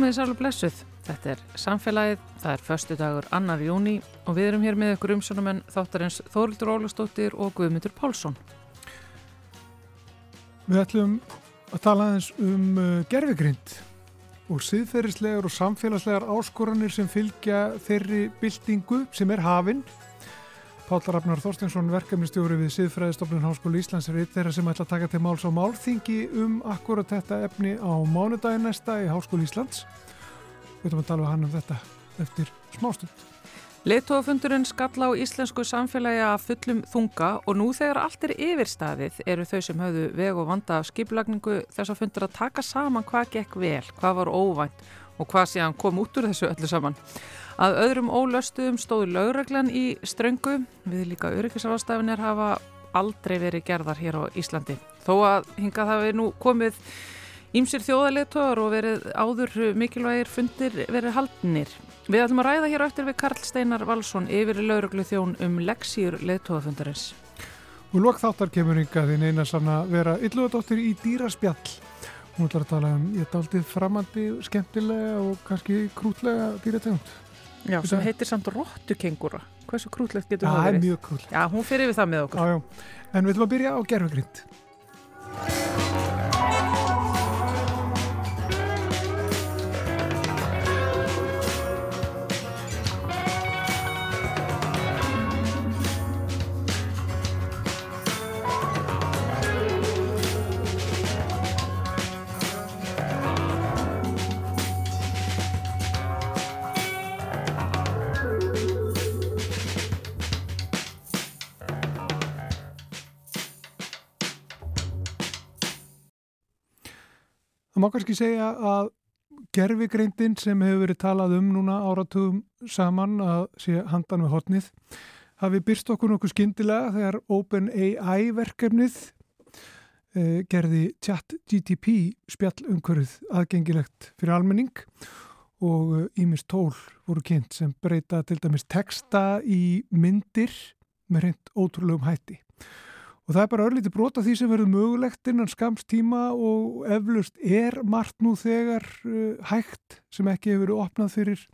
Komið þið særlega blessuð. Þetta er samfélagið, það er förstu dagur annar júni og við erum hér með ykkur umsjónumenn þáttarins Þórildur Ólustóttir og Guðmyndur Pálsson. Við ætlum að tala aðeins um uh, gerfigrind og siðferðislegar og samfélagslegar áskoranir sem fylgja þeirri byltingu sem er hafinn. Páll Ragnar Þorstinsson, verkefnistjóri við Siðfræðistofnun Háskóli Íslands er eitt þeirra sem ætla að taka til máls á málþingi um akkurat þetta efni á mánudagin næsta í Háskóli Íslands. Við ætlum að tala við hann um þetta eftir smástund. Leittófundurinn skall á íslensku samfélagi að fullum þunga og nú þegar allt er yfirstaðið eru þau sem höfðu veg og vanda skiplagningu þess að fundur að taka saman hvað gekk vel, hvað var óvænt og hvað síðan kom út úr þessu öllu saman. Að öðrum ólöstuðum stóðu lögreglan í ströngu við líka öryggisástafinir hafa aldrei verið gerðar hér á Íslandi. Þó að hingað hafi nú komið ímsir þjóðarleituar og verið áður mikilvægir fundir verið haldnir. Við ætlum að ræða hér eftir við Karl Steinar Valsson yfir lögreglu þjón um leksýr leituafundarins. Og lokþáttar kemur yngað þín eina sann að vera yllugadóttir í dýraspjall. Hún ætlar að tala um ég daldið framandi, skemmtilega og kannski krútlega dýrategund. Já, sem heitir samt Róttukengura. Hversu krútlegt getur það verið? Já, mjög krútlegt. Já, hún fyrir við það með okkur. Já, já. En við ætlum að byrja á gerfugrind. Það má kannski segja að gerfigreindin sem hefur verið talað um núna áratugum saman að sé handan við hotnið hafi byrst okkur nokkuð skindilega þegar OpenAI verkefnið eh, gerði chat GTP spjallumkörð aðgengilegt fyrir almenning og ímist eh, tól voru kynnt sem breyta til dæmis texta í myndir með reynd ótrúlegum hætti. Og það er bara örlítið brota því sem verður mögulegt innan skamstíma og eflust er margt nú þegar uh, hægt sem ekki hefur verið opnað fyrir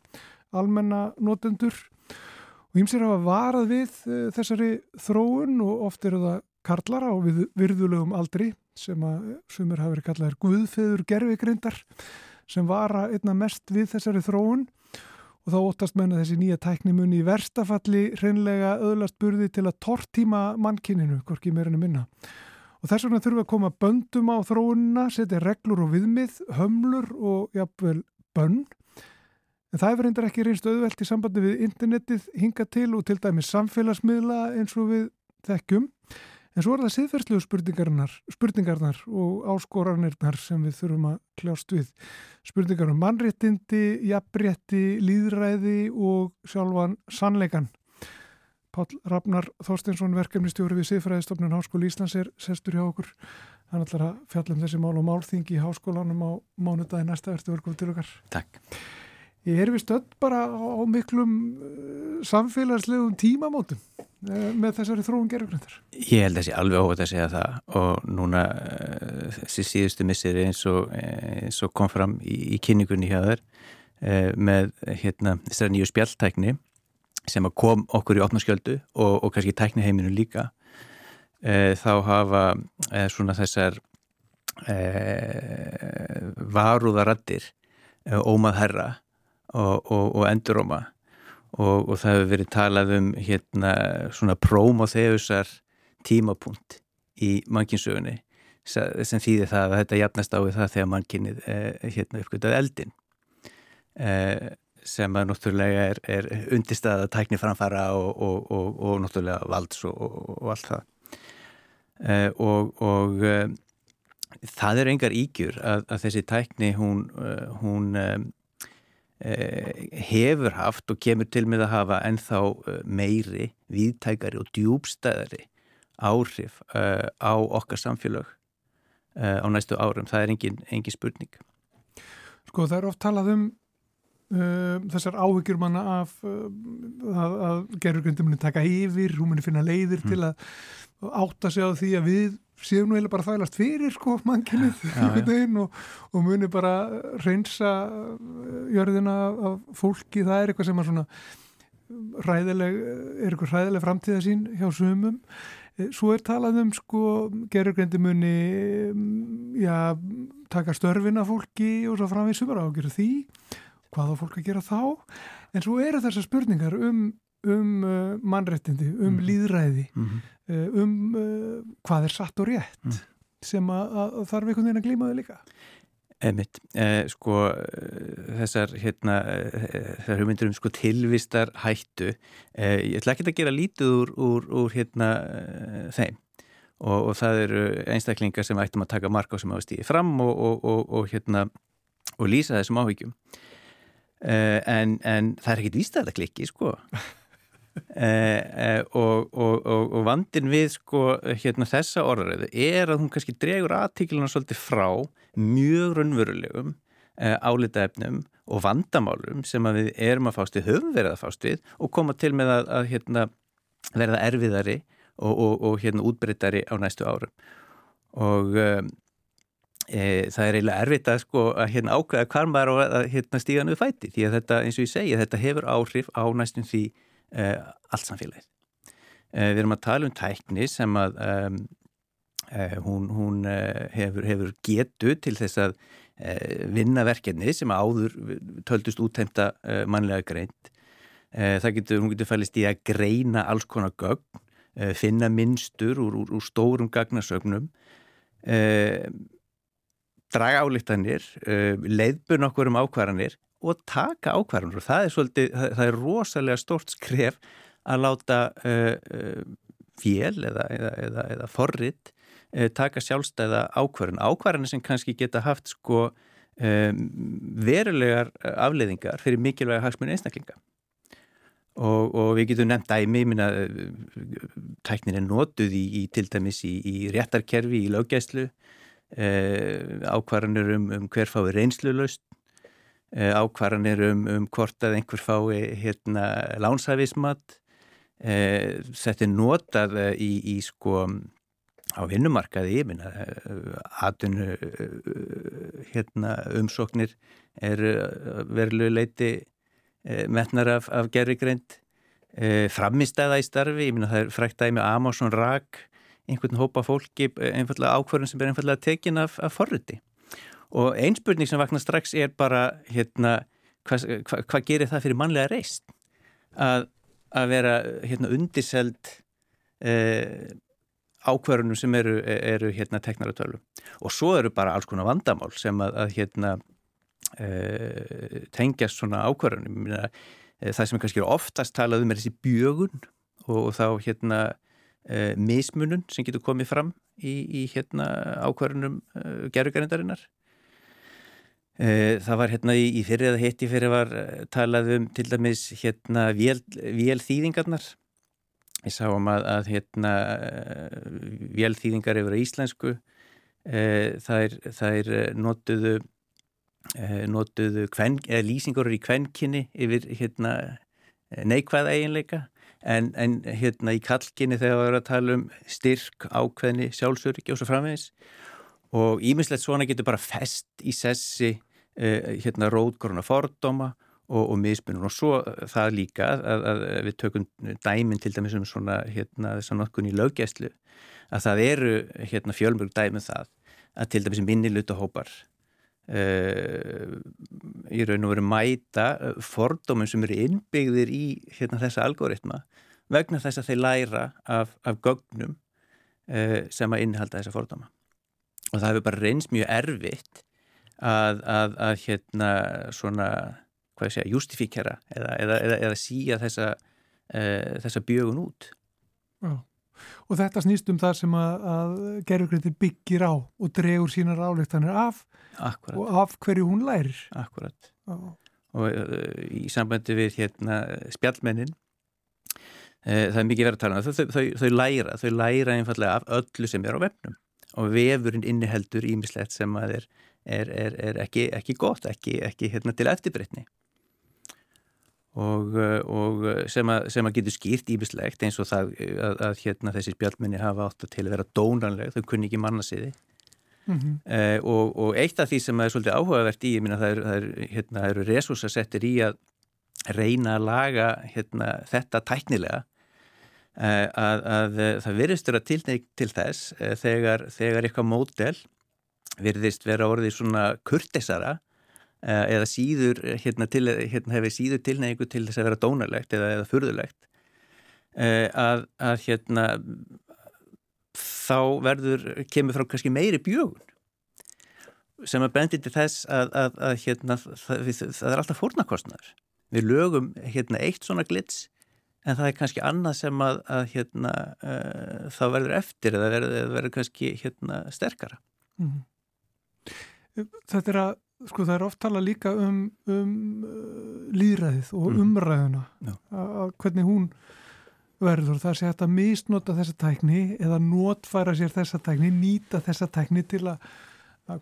almenna notendur. Og ímsir hafa varað við uh, þessari þróun og oft eru það karlara og við, virðulegum aldri sem að sumir hafa verið kallaðir guðfeður gerfigrindar sem vara einna mest við þessari þróun og þá óttast menna þessi nýja tækni muni í verstafalli hreinlega öðlast burði til að tortíma mannkininu, hvorki meirinu minna. Og þess vegna þurfum við að koma böndum á þróunina, setja reglur og viðmið, hömlur og jafnvel bönn. En það hefur reyndar ekki reynst auðvelt í sambandi við internetið hinga til og til dæmis samfélagsmiðla eins og við þekkjum. En svo er það siðferðslegu spurningarnar, spurningarnar og áskoranirnar sem við þurfum að kljást við. Spurningar um mannréttindi, jafnrétti, líðræði og sjálfan sannleikan. Pál Ragnar Þorstinsson, verkefnistjóri við Siðfræðistofnun Háskóli Íslands er sestur hjá okkur. Hann ætlar að fjalla um þessi mál og málþingi í háskólanum á mánudagi næsta verðstu verkum til okkar. Takk. Ég er við stöld bara á miklum uh, samfélagslegum tímamótum uh, með þessari þróun gerðugrindar. Ég held að það sé alveg óvægt að segja það og núna uh, þessi síðustu missir eins og, eins og kom fram í, í kynningunni hjá þær með hérna þessari nýju spjaltækni sem kom okkur í opnaskjöldu og, og kannski tækni heiminu líka þá hafa svona þessar varúðaraddir ómað herra og, og, og enduróma og, og það hefur verið talað um hérna svona prómóþeusar tímapunkt í mannkinsögunni sem þýðir það að þetta jafnast á við það þegar mannkinnið eh, hérna uppgötað eldin eh, sem að náttúrulega er, er undirstaða tækni framfara og, náttúrulega valds og allt það. Eh, og eh, það er engar ígjur að, að þessi tækni hún, eh, hún Eh, hefur haft og kemur til með að hafa ennþá eh, meiri, viðtækari og djúbstæðari áhrif uh, á okkar samfélag á næstu árum. Það er engin, engin spurning. Sko það er oft talað um uh, þessar áhyggjur manna af að, að gerurgrindum muni taka yfir, hún muni finna leiðir mm. til að átta sig á því að við séum nú eða bara þælast fyrir sko mannkinnið og, og muni bara reynsa uh, jörðina af fólki, það er eitthvað sem er svona ræðileg, er eitthvað ræðileg framtíða sín hjá sumum. Eh, svo er talað um sko gerurgrendi muni mm, já, taka störfina fólki og svo framvið sumar á að gera því hvað á fólk að gera þá en svo eru þessar spurningar um um uh, mannrettindi, um mm -hmm. líðræði mm -hmm. uh, um uh, hvað er satt og rétt mm. sem að, að þarf einhvern veginn að glíma þau líka Emmitt, eh, sko þessar hérna þessar hugmyndur um sko tilvistar hættu eh, ég ætla ekki að gera lítið úr, úr, úr hérna þeim og, og það eru einstaklingar sem ættum að taka marka á sem hafa stíðið fram og, og, og hérna og lýsa þessum áhyggjum eh, en, en það er ekkit ístæðað að klikki sko. Eh, eh, og, og, og, og vandin við sko hérna þessa orðræðu er að hún kannski dregur aðtíkilina svolítið frá mjög raunverulegum eh, álitaefnum og vandamálum sem að við erum að fást við, höfum verið að fást við og koma til með að, að hérna, verða erfiðari og hérna útbreytari á næstu árum. Og um, E, það er eiginlega erfitt að, sko, að hérna, ákveða hvar maður að hérna, stíga nöðu fæti því að þetta, eins og ég segi, þetta hefur áhrif á næstum því uh, allt samfélagið. Uh, við erum að tala um tækni sem að uh, hún, hún hefur, hefur getu til þess að vinna verkefni sem áður töldust úttemta mannlega greint. Það getur, hún getur fælist í að greina alls konar gögn, finna minnstur úr, úr, úr stórum gagnasögnum, draga álíktanir, leiðbun okkur um ákvarðanir og taka ákvarðanur og það er svolítið, það er rosalega stort skref að láta uh, uh, fél eða, eða, eða, eða forrið uh, taka sjálfstæða ákvarðan ákvarðanir sem kannski geta haft sko um, verulegar afleiðingar fyrir mikilvæga hagsmunni einstaklinga. Og, og við getum nefnt æmi minna, tæknin er notuð í, í til dæmis í, í réttarkerfi í löggæslu ákvarðanir um, um hver fái reynslu löst Eh, ákvarðanir um, um hvort að einhver fái hérna, lánshæfismat. Eh, þetta er notað eh, í, í sko á vinnumarkaði ég minna aðunu hérna, umsóknir er verlu leiti metnar af, af gerrigreind framistæða í starfi, ég minna það er frækt með Amazon Rag einhvern hópa fólki, einfallega ákvarðan sem er einfallega tekin af, af forriti. Og einspurning sem vaknar strax er bara hérna, hvað hva, hva gerir það fyrir mannlega reist að, að vera hérna, undiseld eh, ákvarðunum sem eru, eru hérna, teknaratölu og svo eru bara alls konar vandamál sem að, að hérna, eh, tengjast svona ákvarðunum eh, það sem kannski oftast talað um er þessi bjögun og, og þá hérna eh, mismunun sem getur komið fram í, í hérna ákvarðunum eh, gerðugarindarinnar Eh, það var hérna í, í fyrir eða hitti fyrir var eh, talað um til dæmis hérna vél, vélþýðingarnar. Ég sá um að, að hérna eh, vélþýðingar yfir íslensku það er notuðu, notuðu kven, lýsingur í kvenkinni yfir hérna neikvæða eiginleika en, en hérna í kallkinni þegar það var að tala um styrk, ákveðni, sjálfsöryggi og svo framvegis. Og ímislegt svona getur bara fest í sessi Eh, hérna rótgórna fordóma og, og mismunum og svo það líka að, að við tökum dæmin til dæmis um svona hérna þess að nokkunni í löggæslu að það eru hérna fjölmörg dæmin um það að til dæmis minni lutahópar uh, í raun og veru mæta eh, fordómum sem eru innbyggðir í hérna þessa algoritma vegna þess að þeir læra af, af gögnum uh, sem að innihalda þessa fordóma og það hefur bara reynst mjög erfitt að, að, að hérna svona, hvað ég segja, justifíkjara eða, eða, eða, eða síja þessa, uh, þessa bjögun út. Já, og þetta snýst um það sem að, að gerðugrætti byggir á og dregur sínar álíktanir af Akkurat. og af hverju hún lærir. Akkurat. Já. Og uh, í sambandi við hérna spjallmennin uh, það er mikið verið að tala um það, þau, þau, þau læra, þau læra einfallega af öllu sem er á vefnum og vefurinn inniheldur ímislegt sem að er er, er, er ekki, ekki gott, ekki, ekki hérna, til eftirbreytni og, og sem, að, sem að getur skýrt ímislegt eins og það að, að hérna, þessi spjálminni hafa átt til að vera dónanleg, þau kunni ekki manna siði mm -hmm. uh, og, og eitt af því sem er svolítið áhugavert í, ég minna það eru er, hérna, er resursasettir í að reyna að laga hérna, þetta tæknilega uh, að, að það virðistur að tilneik til þess uh, þegar, þegar eitthvað mótel virðist vera orðið svona kurtisara Eh, eða síður hérna, til, hérna hefur síður tilneigu til þess að vera dónalegt eða, eða furðulegt. Eh, að, að hérna þá verður, kemur frá kannski meiri bjögun sem að bendi til þess að, að, að hérna, það, það er alltaf fórnarkostnar við lögum hérna eitt svona glits en það er kannski annað sem að, að hérna uh, þá verður eftir eða verður, verður kannski hérna sterkara. Mm. Þetta er að sko það er oft tala líka um, um uh, líðræðið og mm. umræðuna að hvernig hún verður það sé að misnota þessa tækni eða notfæra sér þessa tækni nýta þessa tækni til að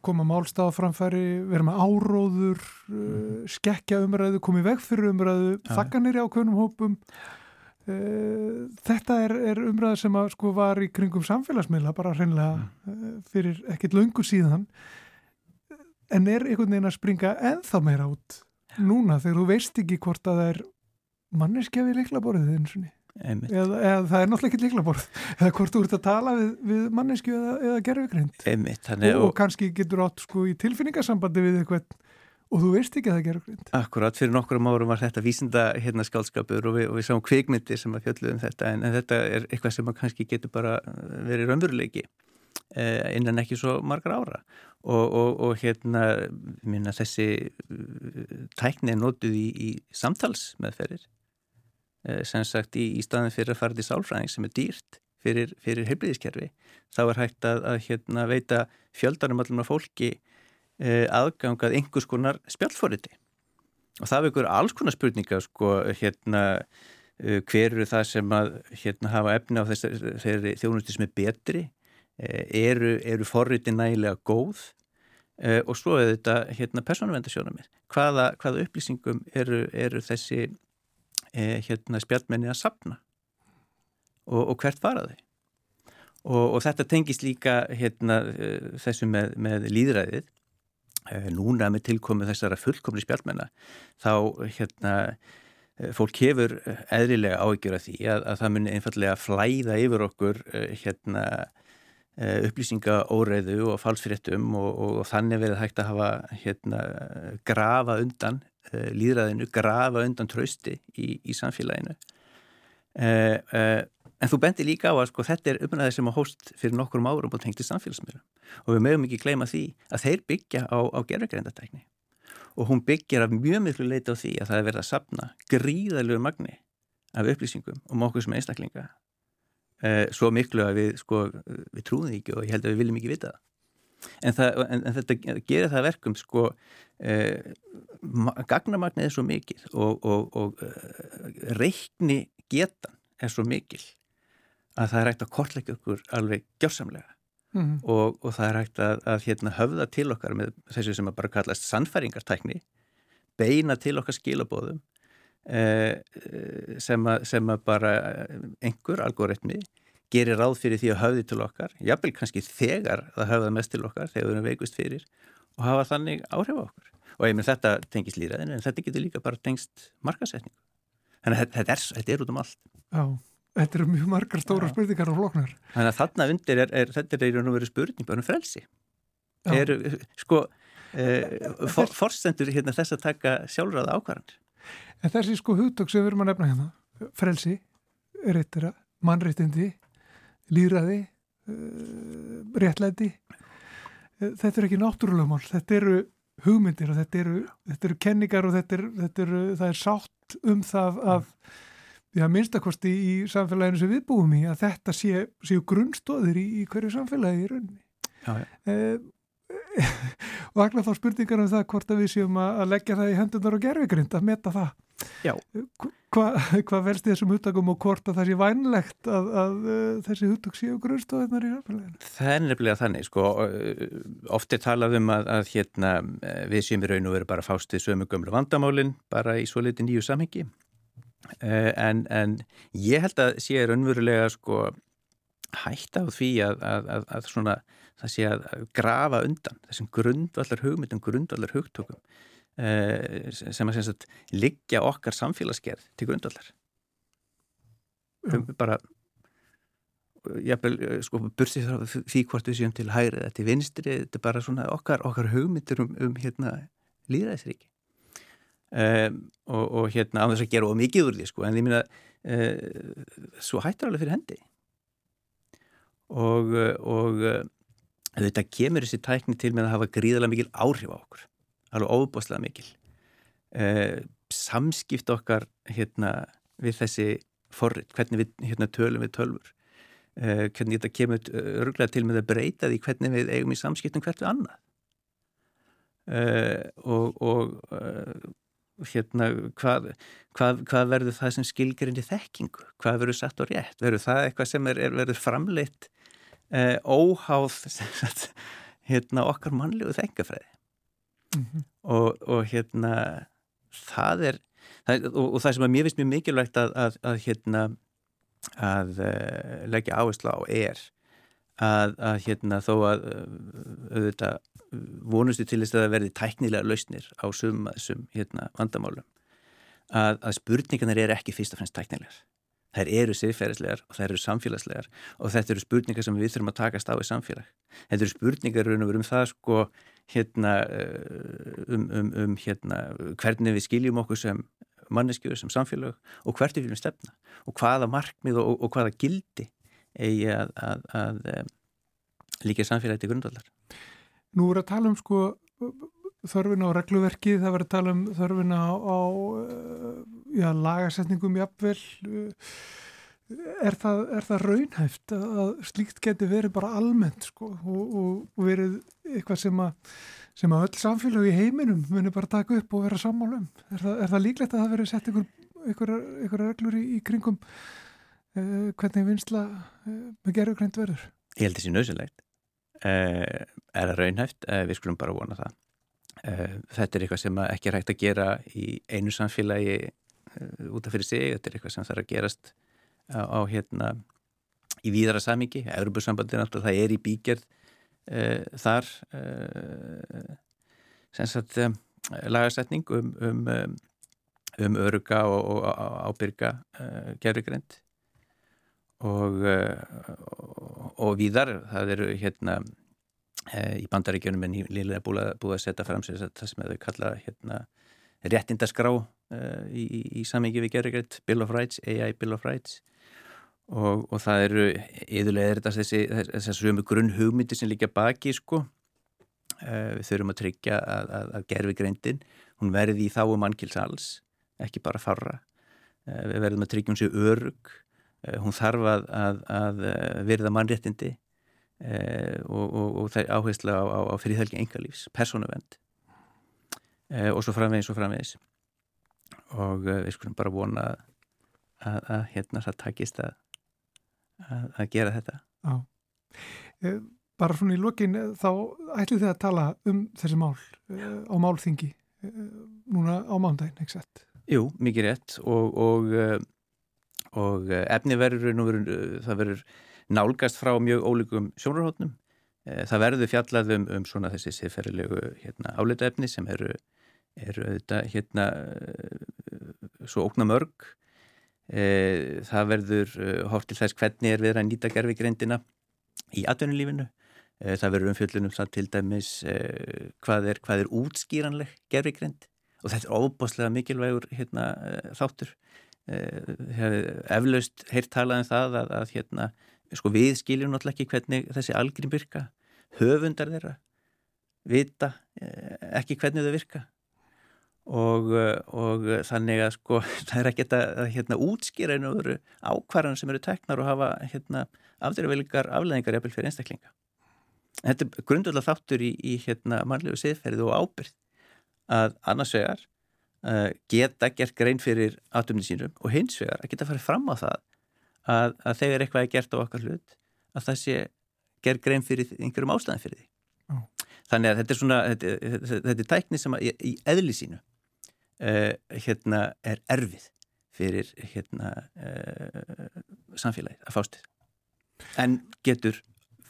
koma málstafaframfæri, vera með áróður uh, mm. skekja umræðu, komið veg fyrir umræðu þakkanir í ákveðnum hópum uh, þetta er, er umræðu sem að sko var í kringum samfélagsmiðla bara hreinlega mm. fyrir ekkit löngu síðan en er einhvern veginn að springa enþá meira út núna þegar þú veist ekki hvort að það er manneskja við leiklaborðið eins og eða, eða það er náttúrulega ekki leiklaborð eða hvort þú ert að tala við, við mannesku eða, eða gerðugrind og, og, kannski getur átt sko í tilfinningasambandi við eitthvað og þú veist ekki að það gerðugrind Akkurat, fyrir nokkrum árum var þetta vísinda hérna skálskapur og við, og við sáum kvikmyndir sem að fjöldluðum þetta en, en þetta er eitthvað sem kannski getur bara verið raunveruleiki. Eh, innan ekki svo margar ára. Og, og, og hérna minna, þessi eh, tækni er nótuð í, í samtalsmeðferðir. Eh, sem sagt í, í staðin fyrir að fara til sálfræðing sem er dýrt fyrir, fyrir heilblíðiskerfi þá er hægt að, að hérna, veita fjöldarum allum af fólki eh, aðgangað einhvers konar spjallforriti. Og það vekur alls konar spurninga sko hérna hver eru það sem að hérna, hafa efni á þessari þjónusti sem er betri? Eh, eru, eru forritin nægilega góð? Uh, og svo er þetta hérna persónuvendarsjónamið hvaða, hvaða upplýsingum eru, eru þessi uh, hérna spjallmenni að sapna og, og hvert fara þau? Og, og þetta tengist líka hérna þessu með, með líðræðið núna með tilkomið þessara fullkomni spjallmenna þá hérna fólk hefur eðrilega áhyggjur af því að, að það muni einfallega flæða yfir okkur hérna Eh, upplýsingaóreiðu og falsfréttum og, og, og þannig verið hægt að hafa hérna, grafa undan uh, líðræðinu, grafa undan trausti í, í samfélaginu. Uh, uh, en þú bendir líka á að sko, þetta er umræðið sem að hóst fyrir nokkur árum og tengti samfélagsmiðla og við mögum ekki gleyma því að þeir byggja á, á gerðargreindatækni og hún byggjar af mjög miklu leiti á því að það er verið að sapna gríðalögur magni af upplýsingum um okkur sem einstaklinga eh, svo miklu að við, sko, við trúum því ekki og ég held að við viljum ekki vita það. En, það, en, en þetta gerir það verkum, sko, eh, gagnamagnið er svo mikil og, og, og eh, reikni getan er svo mikil að það er hægt að kortleika okkur alveg gjörsamlega mm og, og það er hægt að, að hérna, höfða til okkar með þessu sem að bara kallast sannfæringartækni, beina til okkar skilabóðum Eh, sem að, sem að bara einhver algoritmi gerir ráð fyrir því að höfði til okkar jafnvel kannski þegar það höfða mest til okkar þegar við erum veikust fyrir og hafa þannig áhrif á okkur. Og ég menn þetta tengist líraðinu en þetta getur líka bara tengst markasetningu þannig að þetta er, þetta er út um allt. Já, þetta eru mjög margar stóra Já. spurningar og floknar Þannig að þarna undir er, er þetta er einhvern veginn spurning bara um frelsi. Er, sko eh, for, forstendur hérna þess að taka sjálfræða ákvarðanir En þessi sko hugtök sem við erum að nefna hérna, frelsi, réttira, mannréttindi, líraði, eh, réttlæti, uh, þetta er ekki náttúrulega mál, þetta eru hugmyndir og þetta eru, þetta eru kenningar og þetta er, þetta eru, það er sátt um það að Já, minnstakosti í samfélaginu sem við búum í að þetta séu sé grunnstóðir í, í hverju samfélagi í rauninni. Já, já. Eh, akkur þá spurningar um það hvort að við séum að leggja það í hendunar og gerfigrind að meta það. Hvað hva velst þessum húttakum og hvort að það sé vænlegt að, að, að uh, þessi húttak séu grunnstofinnar í samfélaginu? Það er nefnilega þannig sko, oft er talað um að, að hérna, við séum í raun og veru bara fástið sömu gömlu vandamálin bara í svo liti nýju samhengi. Uh, en, en ég held að sé raunverulega sko hætta á því að, að, að, að svona, það sé að grafa undan þessum grundvallar hugmyndum, grundvallar hugtökum uh, sem að, að liggja okkar samfélagsgerð til grundvallar. Um, bara jafnvel, sko, bursið því hvort við séum til hæri eða til vinstri, þetta er bara svona okkar, okkar hugmyndir um, um hérna líðræðisríki um, og, og hérna á þess að gera of mikið úr því sko, en ég minna uh, svo hættar alveg fyrir hendi. Og, og þetta kemur þessi tækni til með að hafa gríðarlega mikil áhrif á okkur. Alveg óbúslega mikil. Uh, samskipt okkar hérna við þessi forrið, hvernig við hérna tölum við tölfur uh, hvernig þetta kemur örgulega til með að breyta því hvernig við eigum í samskiptum hvert við annað. Og, og hérna, hvað, hvað, hvað verður það sem skilgrinni þekkingu, hvað verður satt og rétt, verður það eitthvað sem er, er verður framleitt eh, óháð sagt, hérna, okkar mannlegu þengafræði mm -hmm. og, og hérna það er það, og, og það sem að mér finnst mjög mikilvægt að, að, að hérna að uh, leggja áherslu á er að, að hérna þó að uh, auðvitað vonustu til þess að verði tæknilega lausnir á sum, sum hérna, vandamálum að, að spurningarnir eru ekki fyrst og fremst tæknilegar þær eru siðferðislegar og þær eru samfélagslegar og þetta eru spurningar sem við þurfum að takast á í samfélag. Þetta eru spurningar um það sko hérna um, um, um hérna hvernig við skiljum okkur sem manneskjöru sem samfélag og hvert við viljum stefna og hvaða markmið og, og hvaða gildi eigi að, að, að, að líka samfélagi til grundvallar. Nú er að tala um sko þörfina á regluverki, það verður að tala um þörfina á, á eh, já, lagasetningum jafnvel. Er það, er það raunhæft að slíkt geti verið bara almennt sko og, og verið eitthvað sem að, sem að öll samfélag í heiminum munir bara taka upp og vera sammálum? Er það, er það líklegt að það verið sett ykkur reglur í, í kringum eh, hvernig vinsla eh, með gerðugrænt verður? Ég held þessi nöðsilegt. Eh, er það raunhæft, eh, við skulum bara vona það. Eh, þetta er eitthvað sem ekki er hægt að gera í einu samfélagi út af fyrir sig, þetta er eitthvað sem þarf að gerast á, á hérna í víðara samingi, Európa-sambandi náttúrulega það er í bígerð uh, þar uh, sem sagt uh, lagarsetning um, um, um öruga og, og ábyrga gerðugrind og, og, og víðar það eru hérna í bandaríkjunum en lílega búið, að setja fram sér það sem þau kalla hérna réttindaskrá e, í, í, í samingi við gerðugrætt Bill of Rights, AI Bill of Rights. Og, og það eru yðurlega er þetta þessi, þessi sömu grunn hugmyndi sem líka baki sko. E, við þurfum að tryggja að, að, að gerðugrændin hún verði í þáu mannkils alls ekki bara farra e, við verðum að tryggja hún sér örug Eh, hún þarf að, að, eh, verða mannréttindi eh, og, og, og það er áherslu á, á, á fyrirþelgi engalífs, persónuvend eh, og svo framvegis og framvegis. Og eh, við skulum bara vona að, að hérna það takist að gera þetta. Já. Eh, Bara svona í lokin þá ætlum þið að tala um þessi mál á málþingi núna á mándaginn, ekki sett? Jú, mikið rétt. Og, og og eh, efni verður, eh, það verður nálgast frá mjög ólíkum sjónarhóttnum. Eh, það verður fjallað um, um svona þessi sérferðilegu hérna, áleita efni sem eru, eru þetta, hérna, svo ókna mörg. Það verður hótt til þess hvernig er við að nýta gerfigreindina í atvinnulífinu. Það verður umfjöldunum það til dæmis hvað er, hvað er útskýranleg gerfigreind og þetta er óbáslega mikilvægur hérna, þáttur Eh, eflaust heirt talað um það að, að hérna, sko, við skiljum náttúrulega ekki hvernig þessi algrím virka. Höfundar þeirra vita eh, ekki hvernig þau virka. Og, eh, og þannig að sko það er ekki að hérna, útskýra einu öðru ákvarðan sem eru teknar og hafa hérna, afdreifvelikar afleðingar jafnvel fyrir einstaklinga. Þetta er grundulega þáttur í, í hérna, mannlegu siðferði og ábyrð að annars vegar uh, geta gert grein fyrir atumni sínum og hins vegar að geta farið fram á það að, að þegar eitthvað er gert á okkar hlut að það sé ger grein fyrir einhverjum ástæðan fyrir því. Oh. Þannig að þetta er svona, þetta, þetta, er tækni sem að, í, eðli sínu uh, hérna er erfið fyrir hérna uh, samfélagið að fást en getur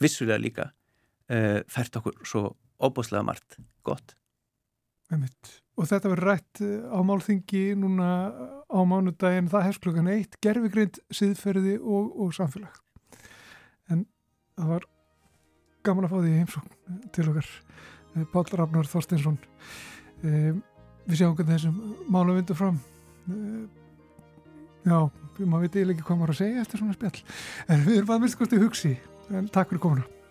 vissulega líka uh, fært okkur svo óbúslega margt gott Einmitt. Og þetta verður rætt á málþingi núna á mánudagin það hefst klukkan eitt, gerfigrind, síðferði og, og samfélag. En það var gaman að fá því heimsókn til okkar Pál Rafnar Þorsteinsson. Um, við sjáum hvernig þessum málum vindur fram. Um, já, maður veit eiginlega ekki hvað maður að segja eftir svona spjall. En við erum að hvort í hugsi. En takk fyrir komuna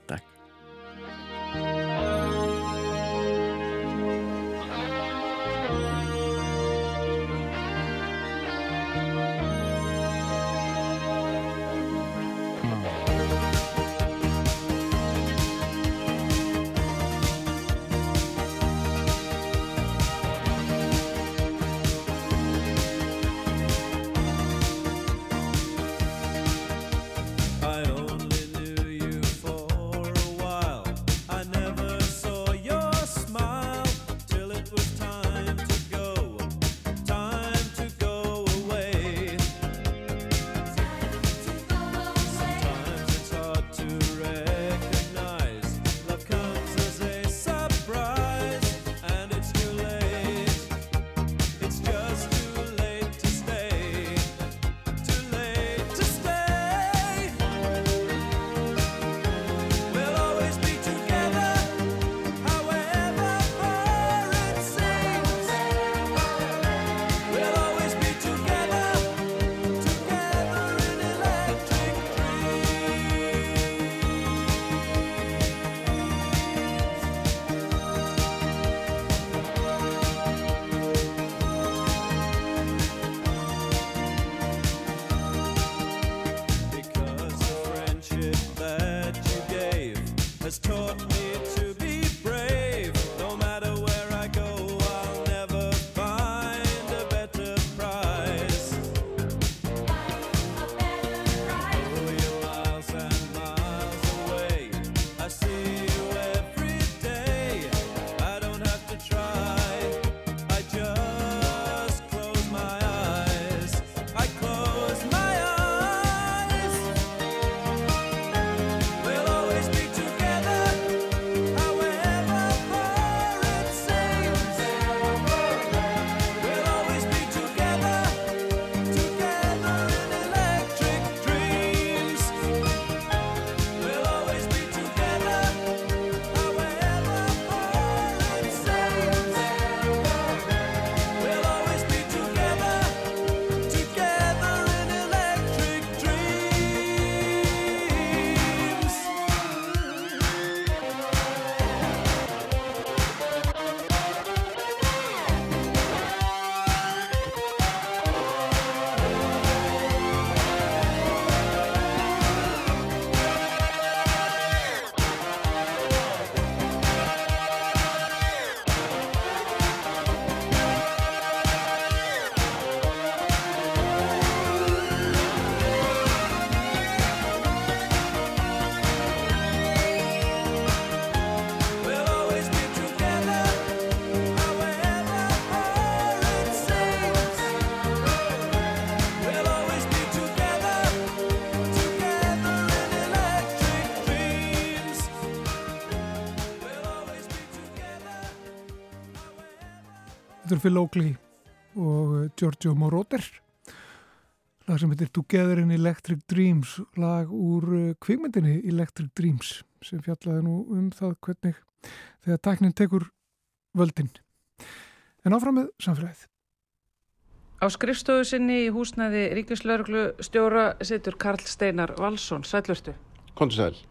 Þetta er Phil Oakley og uh, Giorgio Moroder. Lag sem heitir Together in Electric Dreams lag úr uh, kvikmyndinni Electric Dreams sem fjallaði nú um það hvernig þegar tæknin tekur völdin. En áfram með samfélagið. Á skrifstofu sinni í húsnæði Ríkislauruglu stjóra situr Karl Steinar Valsson, sælurstu Kontur sæl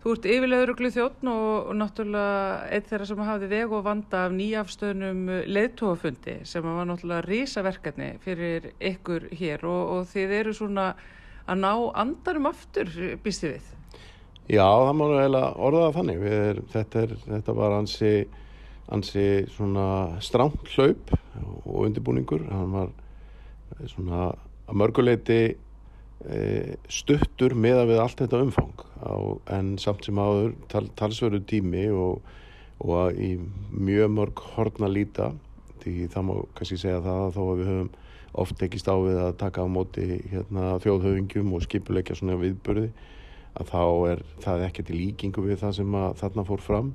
Þú ert yfirleðuruglu þjóttn og, náttúrulega eitt þeirra sem hafði veg og vanda af nýjafstöðnum leðtóafundi sem var náttúrulega rísaverkefni fyrir ykkur hér og, og þið eru svona að ná andarum aftur, býst þið við? Já, það má eiginlega orðaða þannig. Er, þetta, er, þetta var ansi, ansi hlaup og undirbúningur. Hann var svona að mörguleiti stuttur meða við allt þetta umfang. Á, en samt sem áður tal, talsverðu tími og, og í mjög mörg horna líta því það má kannski segja það að þó að við höfum oft tekist á við að taka á móti hérna, þjóðhauðingjum og skipuleikja svona viðburði að þá er það ekkert í líkingu við það sem þarna fór fram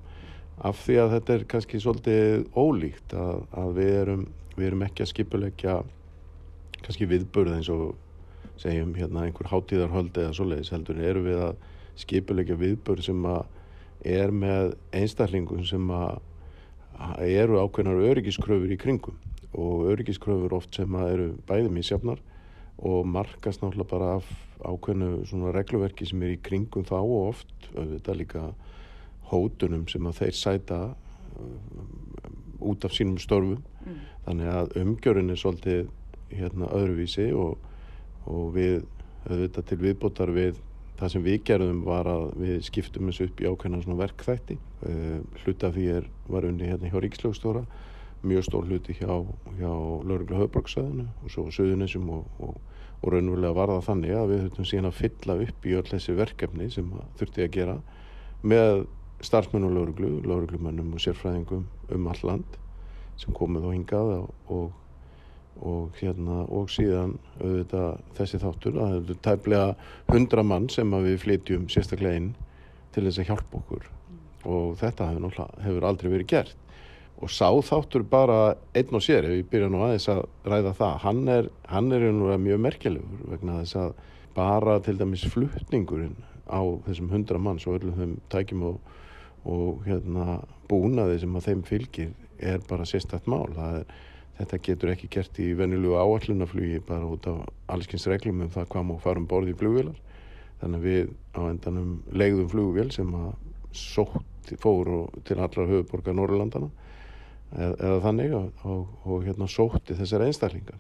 af því að þetta er kannski svolítið ólíkt að, að við, erum, við erum ekki að skipuleikja kannski viðburð eins og segjum hérna einhver hátíðarhöld eða svoleiðis heldur eru við að skipuleikja viðburð sem að er með einstaklingum sem að eru ákveðnar öryggiskröfur í kringum og öryggiskröfur oft sem að eru bæði mísjafnar og markast náttúrulega bara af ákveðnu svona regluverki sem er í kringum þá og oft auðvitað líka hótunum sem að þeir sæta uh, út af sínum störfum mm. þannig að umgjörun er svolítið hérna öðruvísi og, og við auðvitað til viðbótar við það sem við gerðum var að við skiptum þessu upp í ákveðna svona verkþætti. Uh, hluta því er, var unni hérna hjá Ríkslögstóra mjög stór hluti hjá, hjá Lörgla höfbruksöðinu og svo Suðunessum og, og, og raunverulega var það þannig að við þurftum síðan að fylla upp í öll þessi verkefni sem þurfti að gera með starfsmenn og Lörglu, Lörglumennum og sérfræðingum um all land sem komið og hingað og, og hérna og síðan auðvitað þessi þáttur að þetta er tæplega hundra mann sem við flytjum sérstaklega inn til þess að hjálpa okkur. Og þetta hefur, hefur aldrei verið gert. Og sá þáttur bara einn og sér ef ég byrja nú aðeins að ræða það hann er, hann er mjög merkjalegur vegna þess að bara til dæmis fluttningurinn á þessum hundra manns og öllum þeim tækjum og, og hérna búnaði sem að þeim fylgir er bara sérstætt mál. Er, þetta getur ekki gert í vennilugu áallunaflugi bara út af allskynns reglum um það hvað má fara um borði í flugvilar þannig að við á endanum legðum flugvél sem að sótt fór til allra höfuborgar Norrlandana eða, eða þannig og, og, og hérna sótti þessar einstaklingar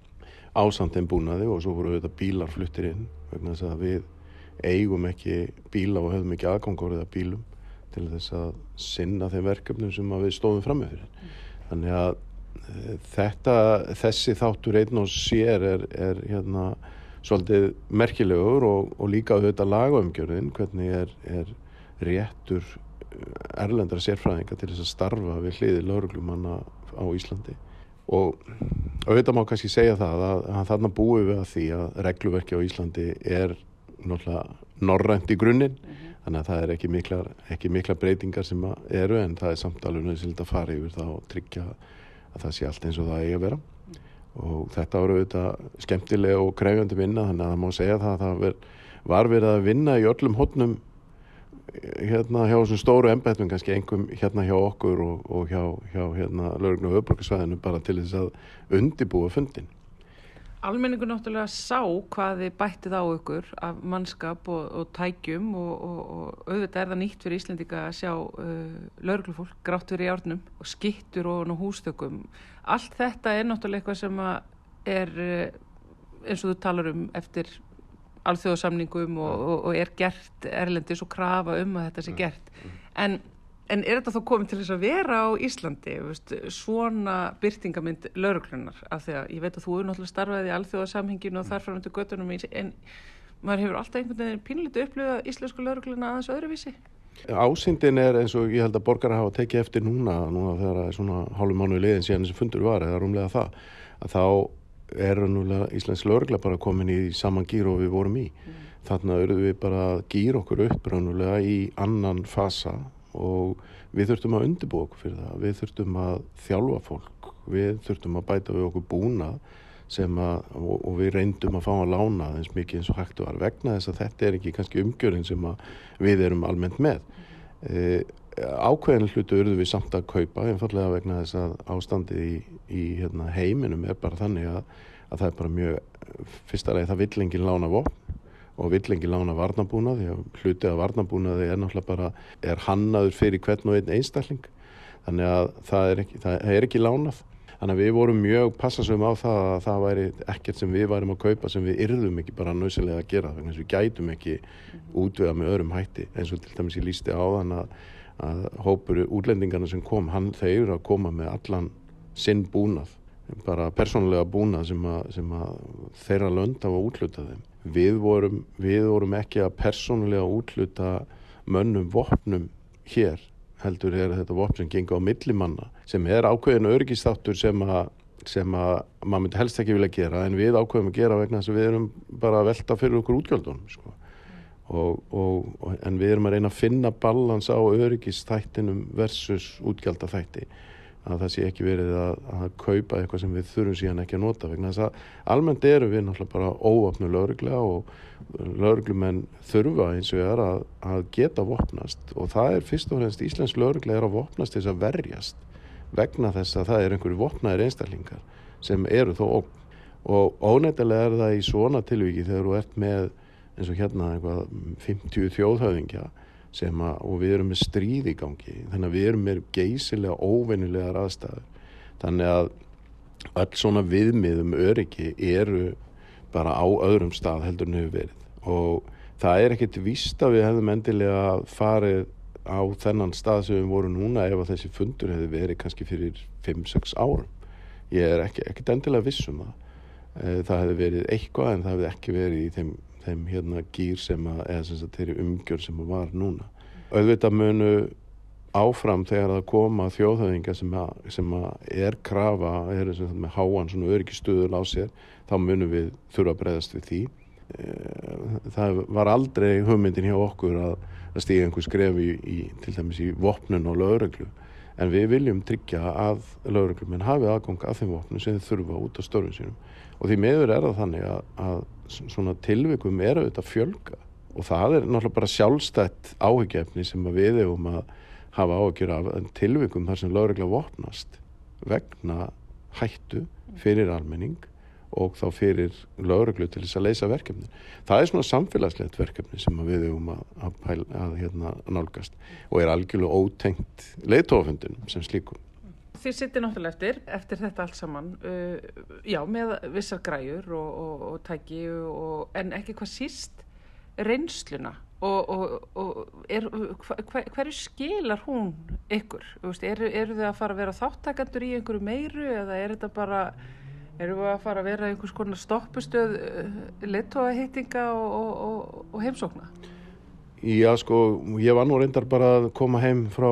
ásandin búnaði og svo voru þetta bílar fluttir inn vegna þess að við eigum ekki bíla og höfum ekki aðgangórið að bílum til þess að sinna þeim verkefnum sem við stóðum fram með fyrir. Þannig að þetta, þessi þáttur einn og sér er, er hérna svolítið merkilegur og, og líka auðvitað lagaumgjörðin hvernig er, er réttur erlendra sérfræðinga til þess að starfa við hliði lauruglumanna á Íslandi og auðvitað má kannski segja það að, að þarna búum við að því að regluverki á Íslandi er náttúrulega norrænt í grunninn mm -hmm. þannig að það er ekki mikla, ekki mikla breytingar sem eru en það er samtalið nöðsild að fara yfir það og tryggja að það sé allt eins og það eigi að vera og þetta voru auðvitað skemmtilega og krefjandi vinna þannig að það má segja það að það ver, var verið að vinna í öllum hodnum hérna hjá þessum stóru embættum kannski engum hérna hjá okkur og, og hjá, hjá hérna laurugn og öfbrukarsvæðinu bara til þess að undibúa fundin. Almenningu náttúrulega sá hvað þið bættið á ykkur af mannskap og, og tækjum og, og auðvitað er það nýtt fyrir Íslandika að sjá uh, lauruglufólk grátt fyrir járnum og skittur og hústökum. Allt þetta er náttúrulega eitthvað sem er uh, eins og þú talar um eftir alþjóðsamningum og, og, og er gert erlendis og krafa um að þetta sé gert. En, en er þetta þá komið til þess að vera á Íslandi veist, svona byrtingamind lauruglunar af því að ég veit að þú er náttúrulega starfaði í alþjóðasamhinginu og þarfram til göttunum en maður hefur alltaf einhvern veginn pínlítið upplifað íslensku laurugluna aðeins öðruvísi Ásýndin er eins og ég held að borgar hafa tekið eftir núna, núna þegar það er svona hálfum mánu liðin síðan þessi fundur var eða rúmlega það, að þá er rannulega Íslands lögregla bara komin í saman gýr og við vorum í. Mm. Þannig að auðvitað við bara gýr okkur upp rannulega í annan fasa og við þurftum að undirbú okkur fyrir það. Við þurftum að þjálfa fólk, við þurftum að bæta við okkur búna að, og, og við reyndum að fá að lána eins mikið eins og hægt var vegna þess að þetta er ekki kannski umgjörðin sem við erum almennt með. E, ákveðin hlutu urðu við samt að kaupa einfallega vegna þess að ástandið í, í hérna, heiminum er bara þannig að, að það er bara mjög fyrsta leið það vill enginn lána vopn og vill enginn lána varnabúnað því að hlutið af varnabúnaði er náttúrulega bara er hannaður fyrir hvern og einn einstakling. Þannig að það er ekki, það er ekki lánað. Þannig að við vorum mjög passasum á það að það væri ekkert sem við værim að kaupa sem við yrðum ekki bara nöðsilega að gera þannig að við gætum ekki útvega með öðrum hætti. Eins og til dæmis ég lísti á þann að að hópur útlendingarna sem kom, hann þeir að koma með allan sinn búnað, bara persónulega búnað sem að, sem að þeirra lönd á að útluta þeim. Við vorum, við vorum ekki að persónulega útluta mönnum vopnum hér, heldur er þetta vopn sem gengur á millimanna, sem er ákveðin örgistáttur sem að sem að maður myndi helst ekki vilja gera en við ákveðum að gera vegna þess að við erum bara að velta fyrir okkur útgjöldunum sko. og, og, en við erum að reyna að finna balans á öryggistættinum versus útgjaldafætti að það sé ekki verið að, að kaupa eitthvað sem við þurfum síðan ekki að nota vegna þess að almennt eru við náttúrulega bara óvapnu lauruglega og lauruglumenn þurfa eins og er að, að geta vopnast og það er fyrst og fremst Íslensk lauruglega er að vopnast þess að verjast vegna þess að það er einhverju vopnaðir einstaklingar sem eru þó óg og ónættilega er það í svona tilviki þegar þú ert með eins og hérna eitthvað 50 þjóðhauðingja að, og við erum með stríð í gangi þannig að við erum með geysilega óvennilegar aðstæður. Þannig að öll svona viðmiðum öryggi eru bara á öðrum stað heldur en hefur verið. Og það er ekkert vist að við hefðum endilega farið á þennan stað sem við vorum núna ef að þessi fundur hefði verið kannski fyrir 5-6 árum. Ég er ekkert endilega vissum það. Eh, það hefði verið eitthvað en það hefði ekki verið í þeim þeim hérna gýr sem að, eða sem að þeirri umgjör sem að var núna. Auðvitað munu áfram þegar það koma þjóðhauðinga sem, sem að er krafa, er með háan svona öryggistuður á sér, þá munum við þurfa að breyðast við því. Eh, það var aldrei hugmyndin hjá okkur að, að stíga einhver skref í, í, til dæmis í vopnun og lögreglu en við viljum tryggja að lögreglumenn hafi aðgang að þeim vopnum sem þurfa út á störfum sínum og því meður er það þannig að, að svona tilvikum er auðvitað fjölga og það er náttúrulega bara sjálfstætt áhugjefni sem við hefum að hafa áhugjur af tilvikum þar sem lögregla vopnast vegna hættu fyrir almenning og þá fyrir lögreglu til þess að leysa verkefni. Það er svona samfélagslegt verkefni sem við hefum að, að, að, hérna, nálgast og er algjörlega ótengt leiðtófundinum sem slíkum þið sittir náttúrulega eftir, eftir þetta allt saman, uh, já, með vissar græjur og, og, og tæki, og, en ekki hvað síst reynsluna og er, hver, hverju skilar hún ykkur? Eru, eru þið að fara að vera þáttakandur í einhverju meiru eða er þetta bara, eru við að fara að vera einhvers konar stoppustöð uh, leittóaheitinga og heimsókna? Já sko, ég var nú reyndar bara að koma heim frá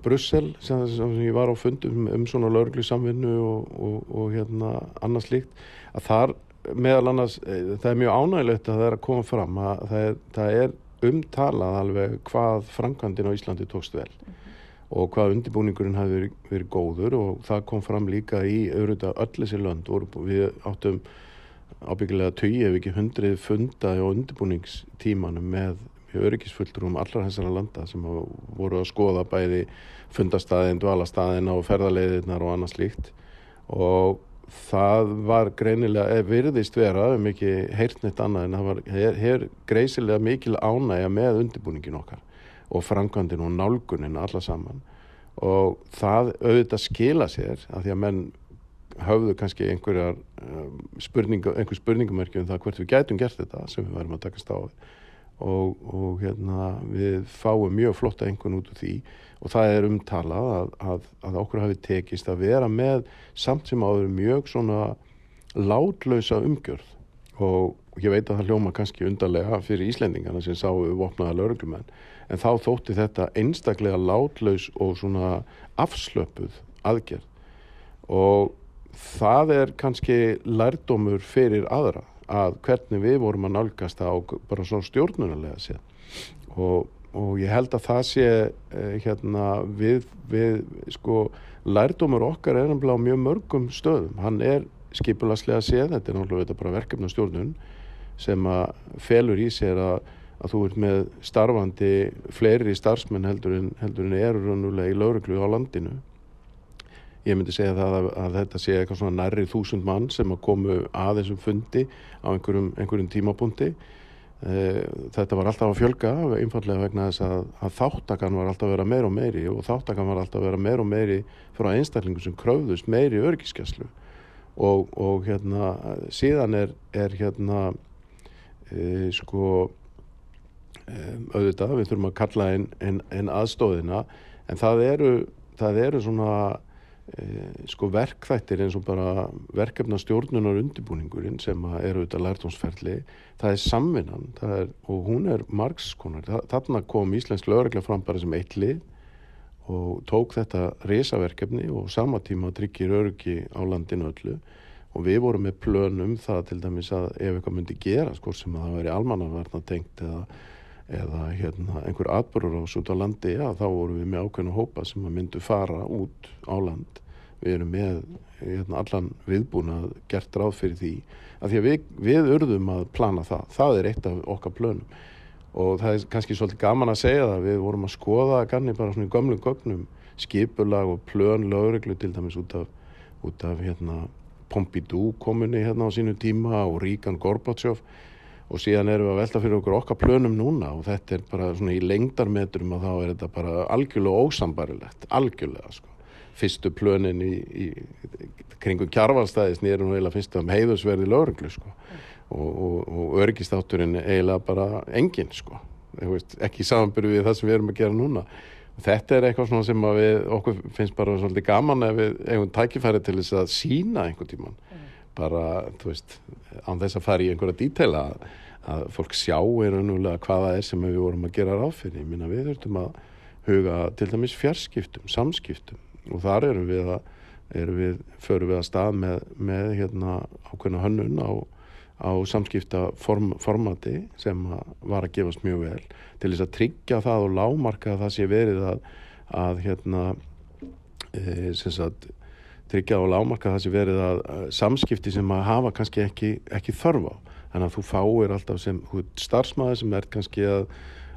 Brussel sem, sem ég var á fundum um svona lauruglu samvinnu og, og, og hérna annars líkt að þar meðal annars, e, það er mjög ánægilegt að það er að koma fram að það er, það er umtalað alveg hvað Franklandin á Íslandi tókst vel mm -hmm. og hvað undirbúningurinn hafi verið, verið góður og það kom fram líka í auðvitað öll þessi lönd við áttum ábyggilega tögi ef ekki hundrið funda á undirbúningstímanum með öryggisfulltrum allra þessara landa sem voru að skoða bæði fundastæðin, dvalastæðin og ferðarleiðirnar og annað slíkt. Og það var greinilega, eða virðist vera ekki heyrtnitt annað en það var her, her greisilega mikil ánægja með undirbúningin okkar og framkvæmdin og nálgunin alla saman. Og það auðvitað skila sér að því að menn höfðu kannski einhverjar um, spurninga, einhver spurningamörki um það hvert við gætum gert þetta sem við varum að takast á við og, og hérna, við fáum mjög flotta einhvern út úr því. Og það er umtalað að, að, að okkur hafi tekist að vera með samt sem áður mjög svona látlausa umgjörð. Og ég veit að það hljóma kannski undarlega fyrir Íslendingarna sem sáu vopnaða lauruglumenn en þá þótti þetta einstaklega látlaus og svona afslöpuð aðgerð. Og það er kannski lærdómur fyrir aðra að hvernig við vorum að nálgast það bara svona stjórnunarlega séð. Og, og ég held að það sé eh, hérna við, við sko lærdómur okkar er náttúrulega á mjög mörgum stöðum. Hann er skipularslega séð þetta er náttúrulega bara verkefna stjórnun sem að felur í sér að, að þú ert með starfandi fleiri starfsmenn heldur en, heldur en eru rannulega í lauruglu á landinu ég myndi segja það að, að þetta sé eitthvað svona nærri þúsund mann sem að komu að þessum fundi á einhverjum, einhverjum tímapunkti. Eh, þetta var alltaf að fjölga einfallega vegna þess að, að þáttakann var alltaf að vera meir og meiri og þáttakann var alltaf að vera meir og meiri frá einstaklingum sem kröfðust meiri örgiskeslu og, og hérna síðan er, er hérna e, sko e, auðvitað, við þurfum að kalla einn ein, ein aðstóðina en það eru, það eru svona sko verkþættir eins og bara verkefna stjórnunar undirbúningurinn sem er auðvitað lærtónsferðli það er samvinnan það er, og hún er margskonar þarna kom Íslensk lögregla fram bara sem eitt lið og tók þetta resaverkefni og sama tíma tryggir örgi á landinu öllu. Og við vorum með plönum það til dæmis að ef eitthvað myndi gera sko sem að það væri almannavarna tengt eða, eða hérna, einhver atbyrgur ás út á landi, já þá vorum við með ákveðinu hópa sem myndu fara út á land. Við erum með hérna, allan viðbúnað gert ráð fyrir því að því að við, við urðum að plana það. Það er eitt af okkar plönum og það er kannski svolítið gaman að segja það við vorum að skoða ganni bara svona í gömlum gögnum skipulag og plön lögreglu til dæmis út af, út af hérna, Pompidou komuni hérna á sínu tíma og Ríkan Gorbachev og síðan erum við að velta fyrir okkur okkar plönum núna og þetta er bara svona í lengdarmetrum og þá er þetta bara algjörlega ósambarilegt, algjörlega sko. Fyrstu plönin í, í kringu kjarvalstæðis nú eiginlega fyrst um heiðusverði lögreglu sko og, og, og öryggistátturinn eiginlega bara engin sko, veist, ekki samanbyrju við það sem við erum að gera núna þetta er eitthvað sem við, okkur finnst bara svolítið gaman ef við hefum tækifæri til þess að sína einhvern tíman mm. Bara, þú veist, án þess að fara í einhverja dítela að, að fólk sjá er önnulega hvaða er sem við vorum að gera fyrir, ég minna við þurftum að huga til dæmis fjarskiptum, samskiptum. Og þar erum við að, erum við, förum við að stað með, með hérna ákveðna hönnun á á samskipta form, formati sem var að gefast mjög vel til þess að tryggja það og lámarka að það sé verið að, að hérna, e, sagt, tryggja og lámarka að það sé verið að, að samskipti sem að hafa kannski ekki, ekki þörf á. Þannig að þú fáir alltaf sem starfsmæði sem er kannski að,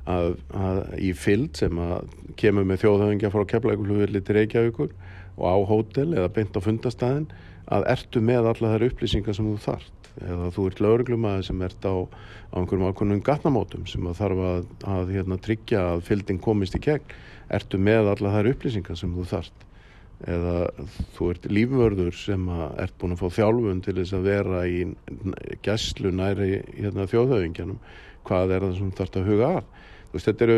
að í fyllt sem að kemur með þjóðhauðingja frá keflaugulhuvilli til Reykjavíkur og á hótel eða beint á fundastæðin að ertu með alla þær upplýsingar sem þú þarf eða þú ert lauruglumæði sem ert á, á einhverjum ákvönum gatnamótum sem að þarf að, að hérna, tryggja að fylgding komist í gegn. Ertu með alla þær upplýsingar sem þú þarft eða þú ert lífvörður sem ert búin að fá þjálfun til þess að vera í gæslu næri hérna, þjóðhauðingjanum hvað er það sem þarf að huga að? Veist, eru,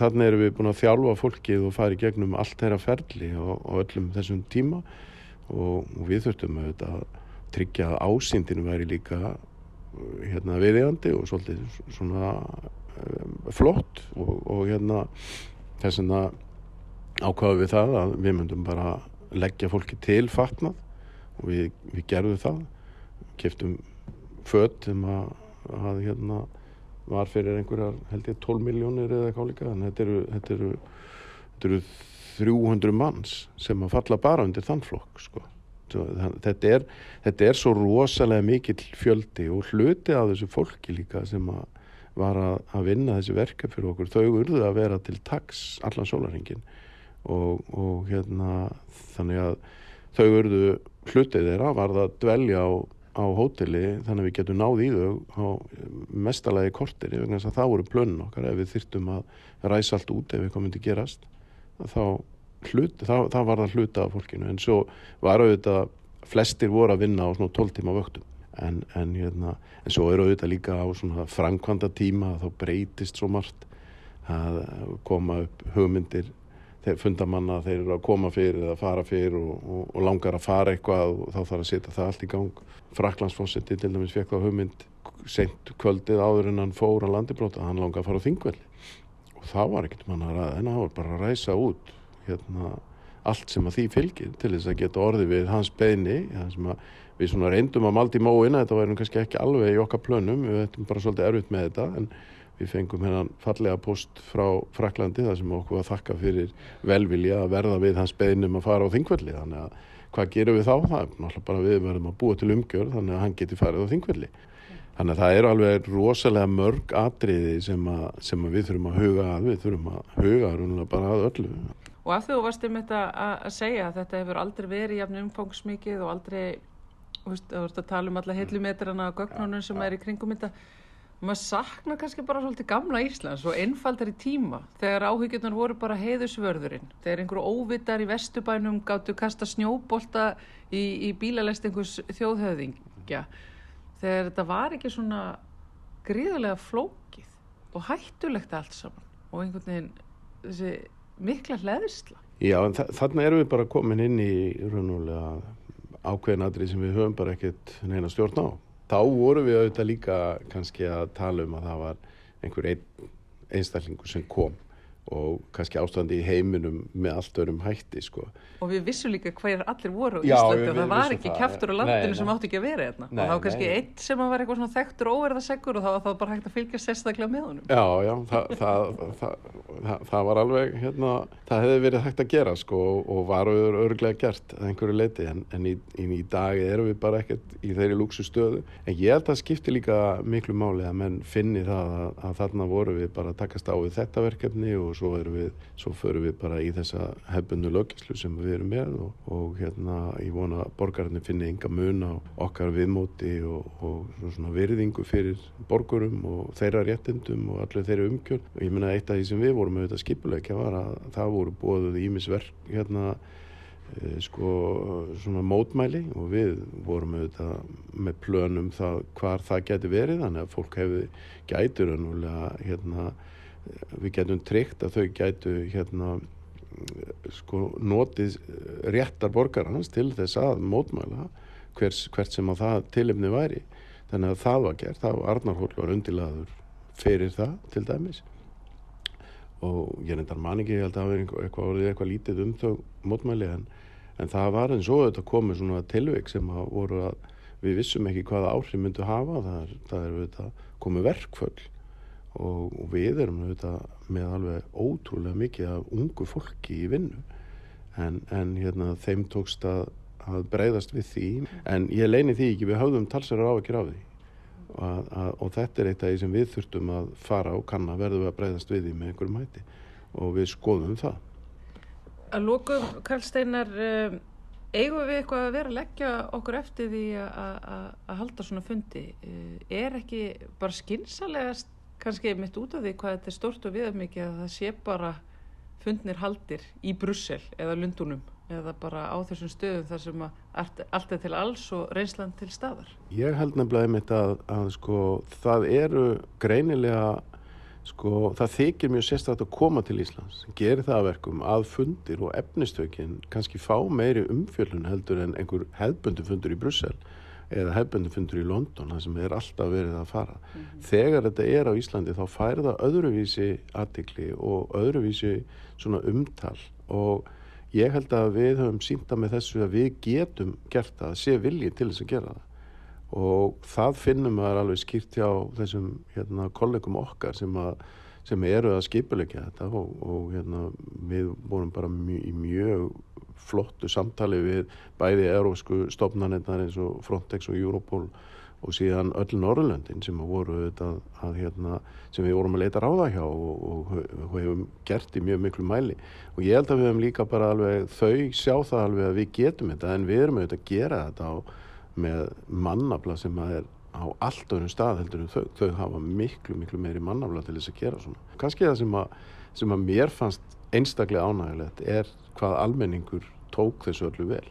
þannig erum við búin að þjálfa fólkið og fara í gegnum allt þeirra ferli og, og öllum þessum tíma. Og, og við þurftum að tryggja að ásýndinu væri líka hérna viðegandi og svolítið svona um, flott og, og hérna þess vegna ákvaðum við það að við myndum bara leggja fólki til fatnað og við, við gerðum það. Keftum fött sem að, að hérna var fyrir einhverjar held ég 12 miljónir eða eitthvað líka. En þetta eru, þetta eru, þetta eru 300 manns sem að falla bara undir þann flokk sko. Þetta er, þetta er svo rosalega mikill fjöldi og hluti af þessu fólki líka sem að var að, að vinna þessi verka fyrir okkur. Þau urðu að vera til taks allan sólaringin og, og hérna þannig að þau urðu hlutið þeirra var það að dvelja á, á hóteli þannig að við getum náð í þau á mestalagi kortir þess að það voru plönun okkar. Ef við þyrtum að ræsa allt út ef eitthvað myndi gerast þá hlut, það, það var það hluta af fólkinu. En svo var auðvitað flestir voru að vinna á svona 12 tíma vöktum. En, en, hérna, en svo eru auðvitað líka á svona framkvæmda tíma þá breytist svo margt að koma upp hugmyndir þeir fundamanna þeir eru að koma fyrir eða fara fyrir og, og, og langar að fara eitthvað og þá þarf að setja það allt í gang. Fraklandsfossetti til dæmis fekk það hugmynd sent kvöldið áður en hann fór að landibróta hann langar að fara á þingvelli. Og það var ekkert manna að ræða en það var bara að ræsa út hérna, allt sem að því fylgir til þess að geta orði við hans beini við reyndum að maldi móina þetta væri kannski ekki alveg í okkar plönum við veitum bara svolítið erfitt með þetta en við fengum hennan fallega post frá Fraklandi þar sem okkur var þakka fyrir velvilja að verða við hans beinum að fara á þingvelli þannig að hvað gerum við þá? Það er náttúrulega bara við verðum að búa til umgjörð þannig að hann geti farið á þingvelli Þannig að það eru alveg rosalega mörg atriði sem, að, sem að við þurfum að huga að, við þurfum að huga bara að öllu. Og að þú varst um þetta að segja að þetta hefur aldrei verið jafn umfangsmikið og aldrei, þú veist, þú veist að tala um alla heilumetrana og gögnunum sem er í kringum þetta. Maður sakna kannski bara svolítið gamla Íslands og einfaldar í tíma þegar áhyggjurnar voru bara heiðusvörðurinn. Þegar einhverju óvitar í vestubænum gáttu kasta snjóbolta í, í bílalest einhvers þjóðhöðingja. Þegar þetta var ekki svona gríðarlega flókið og hættulegt allt saman og einhvern veginn þessi mikla hlæðisla. Já, en þarna erum við bara komin inn í raunulega ákveðinadri sem við höfum bara ekkert neina stjórn á. Þá voru við auðvitað líka kannski að tala um að það var einhver ein, einstaklingu sem kom og kannski ástandi í heiminum með allt örum hætti sko. Og við vissum líka hvað allir voru á Íslandi og það var ekki það. kjaftur á landinu nei. sem átti ekki að vera hérna. Nei, og það var kannski nei. eitt sem var eitthvað svona þekktur og óverðasegur og það var það bara hægt að fylgja sérstaklega með honum. Já, já, það, það, það, var alveg, hérna, það hefði verið hægt að gera sko og, og var örglega gert að einhverju leiti en, en í, í, í dag erum við bara ekkert í þeirri lúksu stöðu. En ég held að skipti líka miklu máli að menn finni það að, að og svo við, svo förum við bara í þessa hefbundu löggjæslu sem við erum með og, og hérna ég vona að borgararnir finni enga mun á okkar viðmóti og, og svo svona virðingu fyrir borgurum og þeirra réttindum og allir þeirra umkjörn og ég meina eitt af því sem við vorum auðvitað skipulegja var að það voru bóðuð ímisverk hérna eh, sko svona mótmæli og við vorum auðvitað með plönum það hvar það geti verið þannig að fólk hefði gætur hérna eh, við getum tryggt að þau gætu hérna sko notið réttar borgarans til þess að mótmæla hvers, hvert sem að það tilefni væri. Þannig að það var gert, það var Arnarhól var undilaður fyrir það til dæmis. Og ég reyndar man ekki, held að það verið eitthvað eitthvað lítið um þau mótmæli en, en það var eins og þetta komið svona tilveik sem að voru að við vissum ekki hvaða áhrif myndu hafa. Það er, það er komið verkföll og, og við erum þetta, með alveg ótrúlega mikið af ungu fólki í vinnu en, en hérna, þeim tókst að, að breyðast við því en ég leini því ekki, við höfðum talsverðar á ekki á því Að, að, og þetta er eitt af því sem við þurftum að fara og kanna verðum við að breyðast við því með einhverjum hætti og við skoðum það. Að lókum, Karl Steinar, um, eigum við eitthvað að vera að leggja okkur eftir því að- halda svona fundi? Uh, Er ekki bara skinsalegast kannski mitt út af því hvað þetta er stort og viðamikið að það sé bara fundnir haldir í Brussel eða Lundunum eða bara á þessum stöðum þar sem allt, allt er til alls og reynslan til staðar? Ég held nefnilega einmitt að, að sko, það eru greinilega sko, það þykir mjög sérstætt að koma til Íslands gerir það að verkum að fundir og efnistökin kannski fá meiri umfjöllun heldur en einhver hefbundu fundur í Brussel eða hefbundu fundur í London það sem er alltaf verið að fara. Þegar þetta er á Íslandi þá fær það öðruvísi aðtikli og öðruvísi svona umtal. Og ég held að við höfum sínta með þessu að við getum gert það, sé vilji til þess að gera það. Og það finnum við alveg skýrt hjá þessum hérna, kollegum okkar sem, að, sem eru að skipulegja þetta og, og hérna, við vorum bara mjö, í mjög flottu samtali við bæði eurósku stofnanirnar eins og Frontex og Europol og síðan öll Norrlöndin sem hérna, sem við vorum að leita ráða hjá og, og, og hefum gert í mjög miklu mæli og ég held að við hefum líka bara alveg þau sjá það alveg að við getum þetta en við erum auðvitað að gera þetta á, með mannafla sem að er á allt öðrum stað heldur en þau, þau hafa miklu miklu meiri mannafla til þess að gera svona. Kanski það sem að, sem að mér fannst einstaklega ánægilegt er hvað almenningur tók þessu öllu vel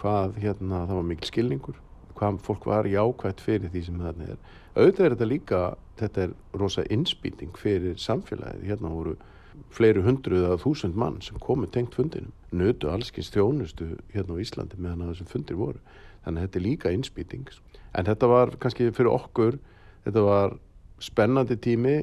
hvað hérna það var mikil skilningur hvað fólk var jákvægt fyrir því sem þarna er. Auðvitað er þetta líka, þetta er rosa innspýting fyrir samfélagið. Hérna voru fleiri hundruð að þúsund mann sem komu tengt fundinum. Nötu allskins þjónustu hérna á Íslandi meðan að þessum fundir voru. Þannig að þetta er líka innspýting. En þetta var kannski fyrir okkur, þetta var spennandi tími,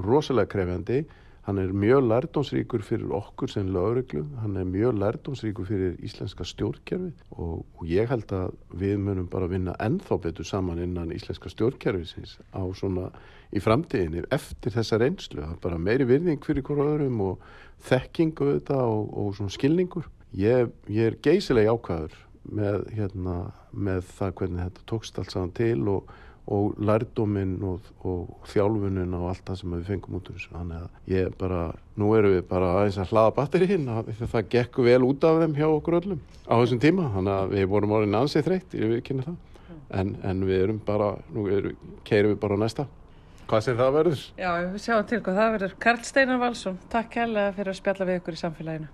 rosalega krefjandi. Hann er mjög lærdómsríkur fyrir okkur sem lögreglu, hann er mjög lærdómsríkur fyrir íslenska stjórnkerfi og, og ég held að við munum bara vinna ennþá betur saman innan íslenska stjórnkerfisins á svona í framtíðinni eftir þessa reynslu. Það er bara meiri virðing fyrir hverju öðrum og þekkingu þetta og, og svona skilningur. Ég, ég er geysilega ákvæður með, hérna, með það hvernig þetta tókst allt saman til og og lærdóminn og, og þjálfunin og allt það sem við fengum út úr þessu. Þannig að ég bara, nú erum við bara aðeins að hlaða batterinn það gekk vel út af þeim hjá okkur öllum á þessum tíma, þannig að við vorum orðin ansið þreytt, ég við kynna það. En, en við erum bara, nú erum, keirum við bara næsta. Hvað sem það verður. Já, við sjáum til hvað það verður. Karl Steinar Valsson, takk kærlega fyrir að spjalla við ykkur í samfélaginu.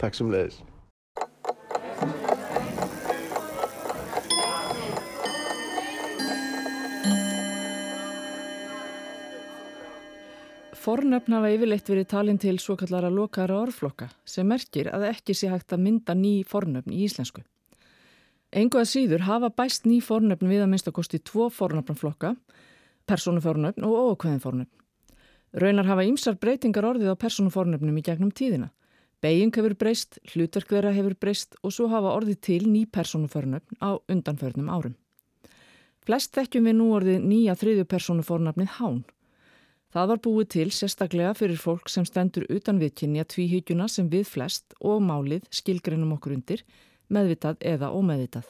Takk sem leiðis Fornöfn hafa yfirleitt verið talin til svo kallara lokara orðflokka sem merkir að ekki sé hægt að mynda ný fornöfn í íslensku. Engu að síður hafa bæst ný fornöfn við að minnstakosti tvo fornöfnflokka, persónufornöfn og ókveðin fornöfn. Raunar hafa ýmsar breytingar orðið á personufornöfnum í gegnum tíðina. Beijing hefur breyst, hlutverk þeirra hefur breyst og svo hafa orðið til ný personufornöfn á undanförnum árum. Flest þekkjum við nú orðið nýja þriðju personufornöfnið hán. Það var búið til sérstaklega fyrir fólk sem stendur utan viðkynja tvíhyggjuna sem við flest og málið skilgreinum okkur undir, meðvitað eða ómeðvitað.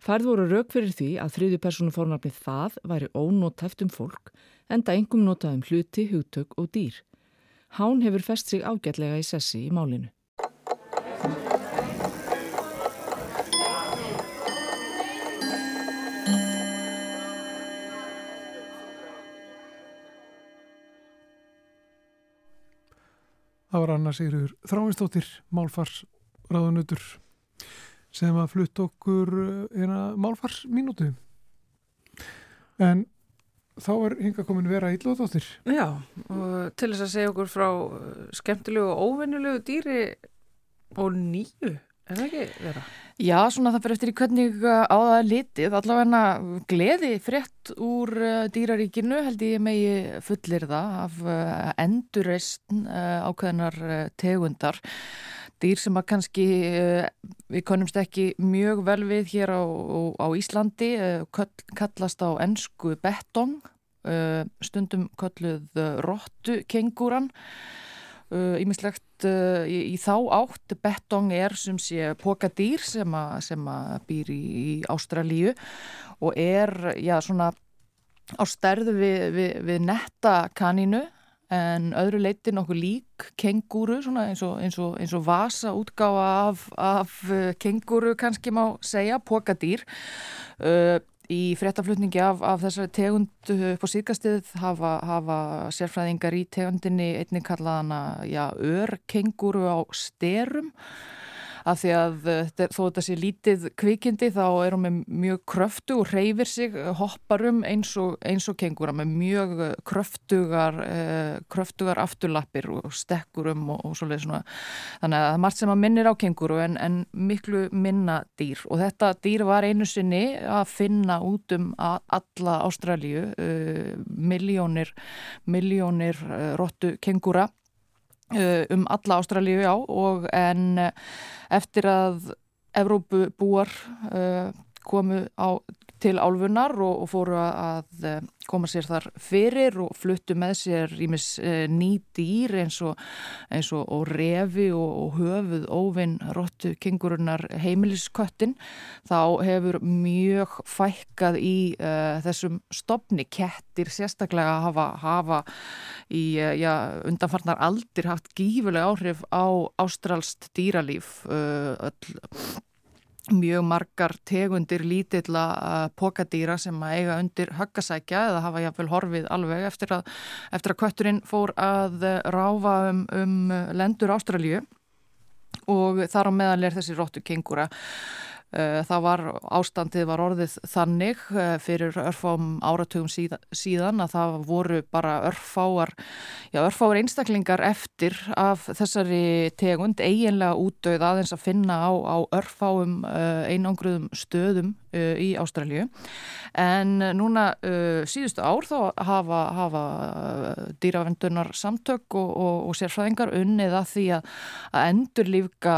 Færð voru rauk fyrir því að þriðju personu fornafnið það væri ónótæft um fólk enda engum notað um hluti, hugtök og dýr. Hán hefur fest sig ágætlega í sessi í málinu. Það var Anna Sigurður Þráinstóttir, Málfars Ráðunutur sem að flutt okkur eh, eina málfarsminútu en þá er hinga komin vera íllóðdóttir Já, og til þess að segja okkur frá eh, skemmtilegu og óvinnulegu dýri og nýju er það ekki vera? Já, svona það fyrir eftir í hvernig uh, á það litið, allavega gleði frétt úr uh, dýraríkinu held ég megi fullir það af uh, endurreist ákveðnar tegundar. Dýr sem að kannski við konumst ekki mjög vel við hér á, á Íslandi kallast á ennsku betong stundum kalluð rottu kenguran Ímislegt uh, uh, í, í þá átt. Betong er sem sé pokadýr sem, a, sem að býr í, í Ástralíu og er já svona á stærðu við, við, við netta kanínu en öðru leiti nokkuð lík kengúru eins eins, eins og vasa útgáfa af, af uh, kengúru kannski má segja, pokadýr. Uh, Í fréttaflutningi af, af þessari tegund upp á síðgastið hafa, hafa sérfræðingar í tegundinni einnig kallaðana örkenguru á styrum að því að eh, þó þetta sé lítið kvikindi þá er hún með mjög kröftu og reyfir sig, eh, hoppar um eins og, og kengura með mjög eh, kröftugar, kröftugar afturlappir og stekkur um og, og svolítið svona. Þannig að það er margt sem að minnir á kenguru en, en miklu minna dýr og þetta dýr var einu sinni að finna út um alla Ástralju, miljónir, miljónir róttu kengura um alla Ástralíu, já, og en uh, eftir að Evrópu búar uh, komu á til álfunar og, og fóru að eh, koma sér þar fyrir og fluttu með sér ímis eh, ný dýr eins og, eins og, og refi og höfuð óvinn róttu kengurunar heimilisköttin. Þá hefur mjög fækkað í uh, þessum stopni kettir sérstaklega hafa, hafa í uh, já, undanfarnar aldir haft gífulega áhrif á ástralst dýralíf uh, öll mjög margar tegundir lítilla uh, pokadýra sem að eiga undir höggasækja eða hafa jáfnvel horfið alveg eftir að, eftir að kötturinn fór að uh, ráfa um, um lendur Ástralju og þar á meðal er þessi róttu kengura Eh, það var, ástandið var orðið þannig eh, fyrir örfám áratugum síðan að það voru bara örfáar, já örfáar einstaklingar eftir af þessari tegund eiginlega útdauð aðeins að finna á, á örfáum eh, einangruðum stöðum í Ástralju en núna síðustu ár þá hafa, hafa dýravendunar samtök og, og, og sérfræðingar unnið að því að, að endur lífka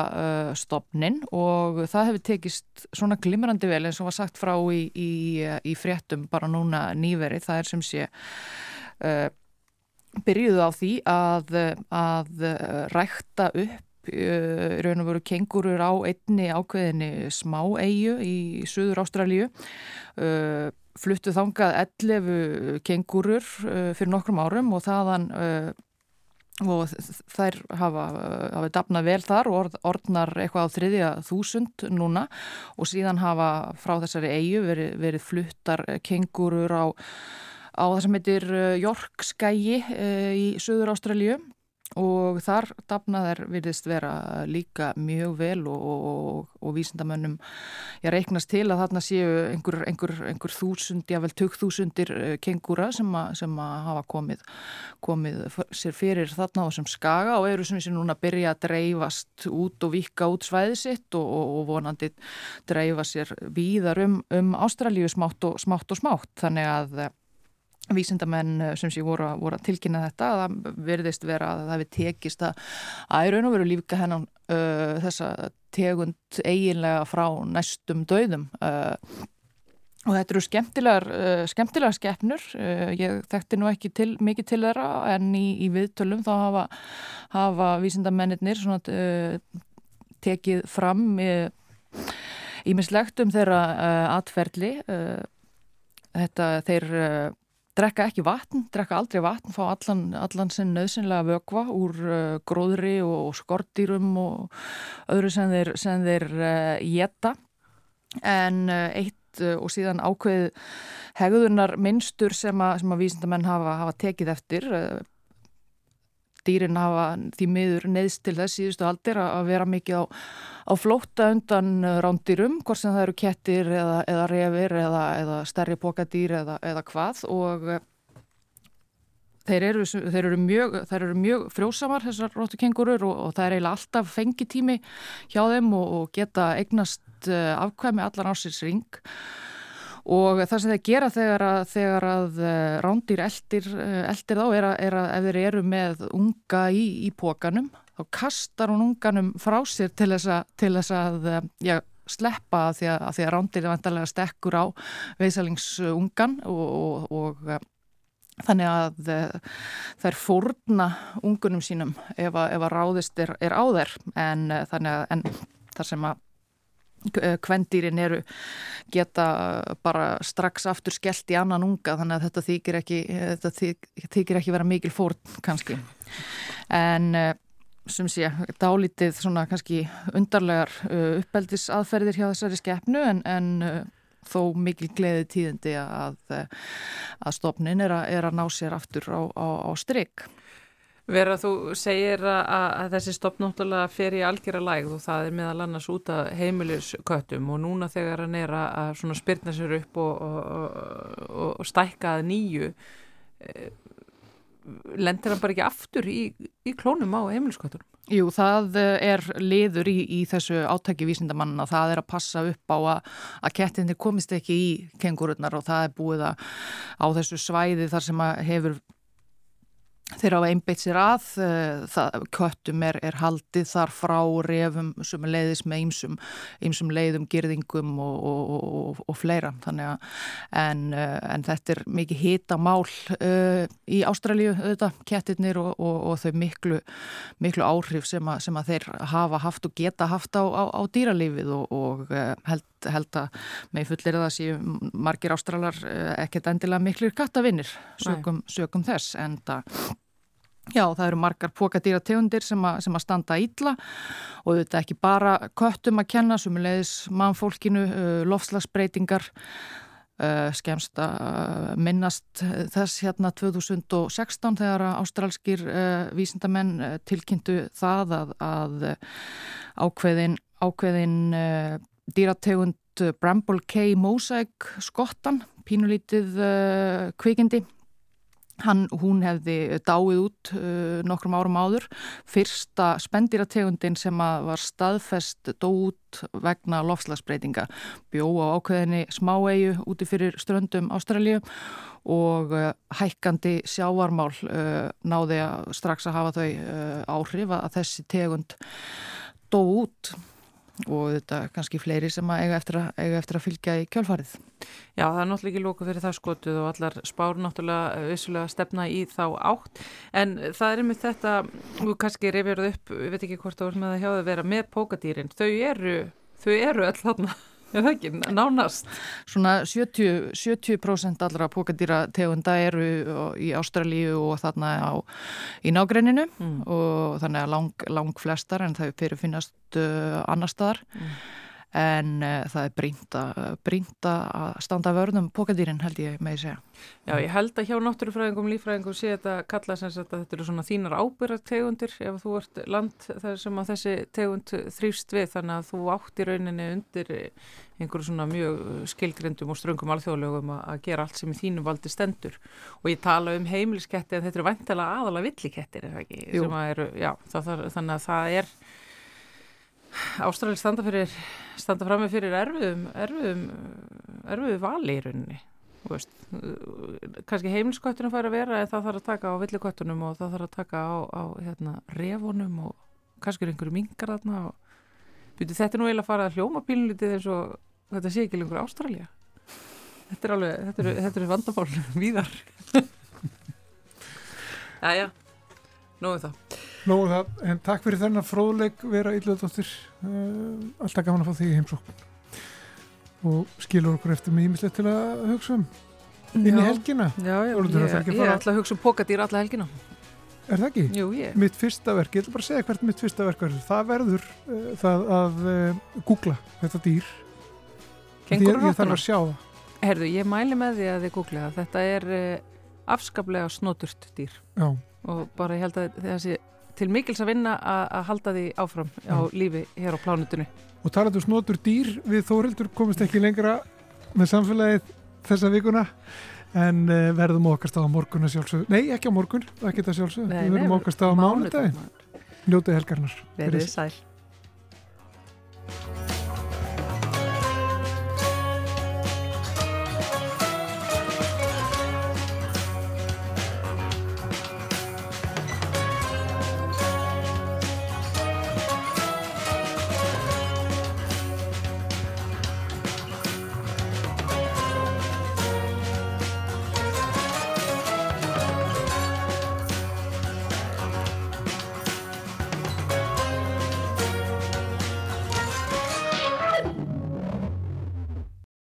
stopnin og það hefur tekist svona glimrandi vel eins og var sagt frá í, í, í fréttum bara núna nýveri það er sem sé uh, byrjuðu á því að, að rækta upp uh, raun og veru kengurur á einni ákveðinni smá eigu í Suður Ástralíu uh, fluttu þangað 11 kengurur fyrir nokkrum árum og þaðan og þær hafa, hafa dafnað vel þar og orð, orðnar eitthvað á þriðja þúsund núna. Og síðan hafa frá þessari eigu verið, verið fluttar kengurur á, á það sem heitir Jorkskægi eh, í Suður Ástralju og þar dafnaðar virðist vera líka mjög vel og, og, og vísindamönnum ég reiknast til að þarna séu einhver, einhver, einhver þúsund, jável tök þúsundir eh, kengúra sem, a, sem að hafa komið, komið sér fyrir þarna og sem skaga og eru sem þessi núna að byrja að dreifast út og vika út svæði sitt og, og vonandi dreifa sér víðar um, um Ástralíu smátt og smátt og smátt. Þannig að vísindamenn eh, sem sé voru, voru að tilkynna þetta að það verðist vera að það hefði tekist að að í raun og veru lífka hennan uh, þessa tegund eiginlega frá næstum döðum uh, og þetta eru skemmtilegar, uh, skemmtilegar skeppnur ég þekkti nú ekki til, mikið til þeirra en í, í viðtölum þá hafa, hafa vísindamennir tekið fram ímislegt um þeirra atferðli þetta þeir drekka ekki vatn, drekka aldrei vatn, fá allan, allan sinn nöðsynlega vögva úr uh, gróðri og, skortýrum og öðru sem þeir, sem þeir uh, geta en uh, eitt uh, og síðan ákveð hegðunar minnstur sem að, að vísindamenn hafa, hafa tekið eftir uh, dýrin hafa því miður neðst til þess síðustu aldir að vera mikið á, á flótta undan uh, rándýrum, hvort sem það eru kettir eða, eða revir eða, eða stærri pokadýr eða, eða hvað. Og uh, þeir eru, þeir eru mjög, mjög frjósamar þessar róttukengurur og, og það er eiginlega alltaf fengitími hjá þeim og, og geta eignast uh, afkvæmi allan ásins ring og það sem þeir gera þegar að, þegar að eh, rándýr eldir, eh, eldir þá er að, er að ef þeir eru með unga í, í pókanum þá kastar hún unganum frá sér til þess að, til þess að eh, já, sleppa því að, að rándýr er vantarlega stekkur á veisalingsungan og, og, og þannig að þær fórna ungunum sínum ef að, ef að ráðist er, er á þær. En þannig að en þar sem að kvendýrin eru geta bara strax aftur skellt í annan unga þannig að þetta þykir ekki, þetta þykir ekki vera mikil fórn kannski. En eh, sem sé, dálítið svona kannski undarlegar eh, uppeldisaðferðir hjá þessari skeppnu en, en eh, þó mikil gleði tíðindi að, að stopnin er að, er að ná sér aftur á, á, á strikk Verða þú segir að, að þessi stoppnáttúrulega fer í algjörða lægð og það er meðal annars út af heimilisköttum og núna þegar hann er að spyrna sér upp og, og, og, og stækka að nýju eh, lendir hann bara ekki aftur í, í klónum á heimilisköttunum? Jú, það er liður í, í þessu átæki vísindamanna, það er að passa upp á að, að kettinni komist ekki í kengururnar og það er búið að á þessu svæði þar sem hefur Þeir hafa einbeitt sér að, eh, það, köttum er, er haldið þar frá refum sem leiðis með ýmsum, ýmsum leiðum, girðingum og, og, og, og fleira. Þannig að en, eh, en þetta er mikið hita mál uh, í Ástralíu, þetta, kettirnir og þau miklu, miklu áhrif sem að, sem að þeir hafa haft og geta haft á, á, á dýralífið og held, held að með fullir það séu margir ástralar ekkert endilega miklu kattavinnir sögum, sögum þess en það Já, það eru margar pokadýrategundir sem, sem að standa ítla og þetta er ekki bara köttum að kenna, sumulegis mannfólkinu, lofslagsbreytingar, skemst að minnast þess hérna 2016 þegar ástralskir vísindamenn tilkynntu það að, að ákveðin, ákveðin dýrategund Bramble K. Mosaic skottan, pínulítið kvikindi Hann, hún hefði dáið út uh, nokkrum árum áður. Fyrsta spendirategundin sem var staðfest dó út vegna lofslagsbreytinga bjó á ákveðinni smáegu úti fyrir ströndum Ástralju og uh, hækkandi sjávarmál uh, náði að strax að hafa þau uh, áhrif að þessi tegund dó út og þetta kannski fleiri sem eiga eftir að, eiga eftir að fylgja í kjálfarið. Já, það er náttúrulega ekki lóku fyrir það skotuð og allar spár náttúrulega eh, vissulega stefna í þá átt. En það er með þetta, og kannski reyfjörðu upp, ég veit ekki hvort þú er með að hjá það að vera með pókadýrin, þau eru, þau eru þarna Já, það ekki, nánast. Svona 70%, 70 allra pókadýra tegunda eru í Ástralíu og þarna á, í nágreininu mm. og þannig að lang, lang flestar en það fyrir finnast uh, annar staðar. Mm en uh, það er brínt að standa vörðum pokadýrin held ég með að segja. Já, ég held að hjá náttúrufræðingum, lífræðingum sé þetta kalla sem að þetta eru svona þínar ábyrgartegundir ef þú ert land þar sem að þessi tegund þrýfst við þannig að þú átt í rauninni undir einhverju svona mjög skilgrindum og ströngum alþjóðlegum að gera allt sem í þínum valdi stendur og ég tala um heimilisketti en þetta eru vantilega aðala villikettir, er það ekki? Eru, já, það, þannig að það er Ástrali standa, standa fram með fyrir erfiðum, erfiðum, erfiðum vali í rauninni. veist, kannski heimilskottunum fær að vera en það þarf að taka á villikottunum og það þarf að taka á, á hérna, refunum og kannski er einhverju mingar þarna og byrju, þetta er nú eiginlega að fara að hljóma pílunlítið eins og þetta sé ekki lengur Ástralja þetta er alveg, þetta eru, þetta eru vandamál víðar. Jæja, nógu það Nógu það, en takk fyrir þennan fróðleik vera ylluðdóttir uh, alltaf gaman að fá þig í heimsókn. Og skilur okkur eftir mig ímislegt til að hugsa um. Inn í helgina. Já, já, Þórhildur, ég, að ég fara- ætla að hugsa um pokadýr alla helgina. Er það ekki? Jú, ég. Mitt fyrsta verk, ég ætla bara að segja hvert mitt fyrsta verk verður. Það verður uh, það að uh, googla þetta dýr. Ég, ég sjá það. Herðu, ég mæli með því að þið googla það. Þetta er uh, afskaplega snoturt dýr. Já, og bara ég held að sé til mikils að vinna að halda því áfram á Já. lífi hér á plánutunni. og talandu snotur dýr við Þórildur komist ekki lengra með samfélagið þessa vikuna en uh, verðum okkar stað á morgun að sjálfsögðu, nei ekki á morgun ekki þetta sjálfsögðu, Nei, við verðum okkar stað á Mánudaginn. njótið helgarnar Verið sæl.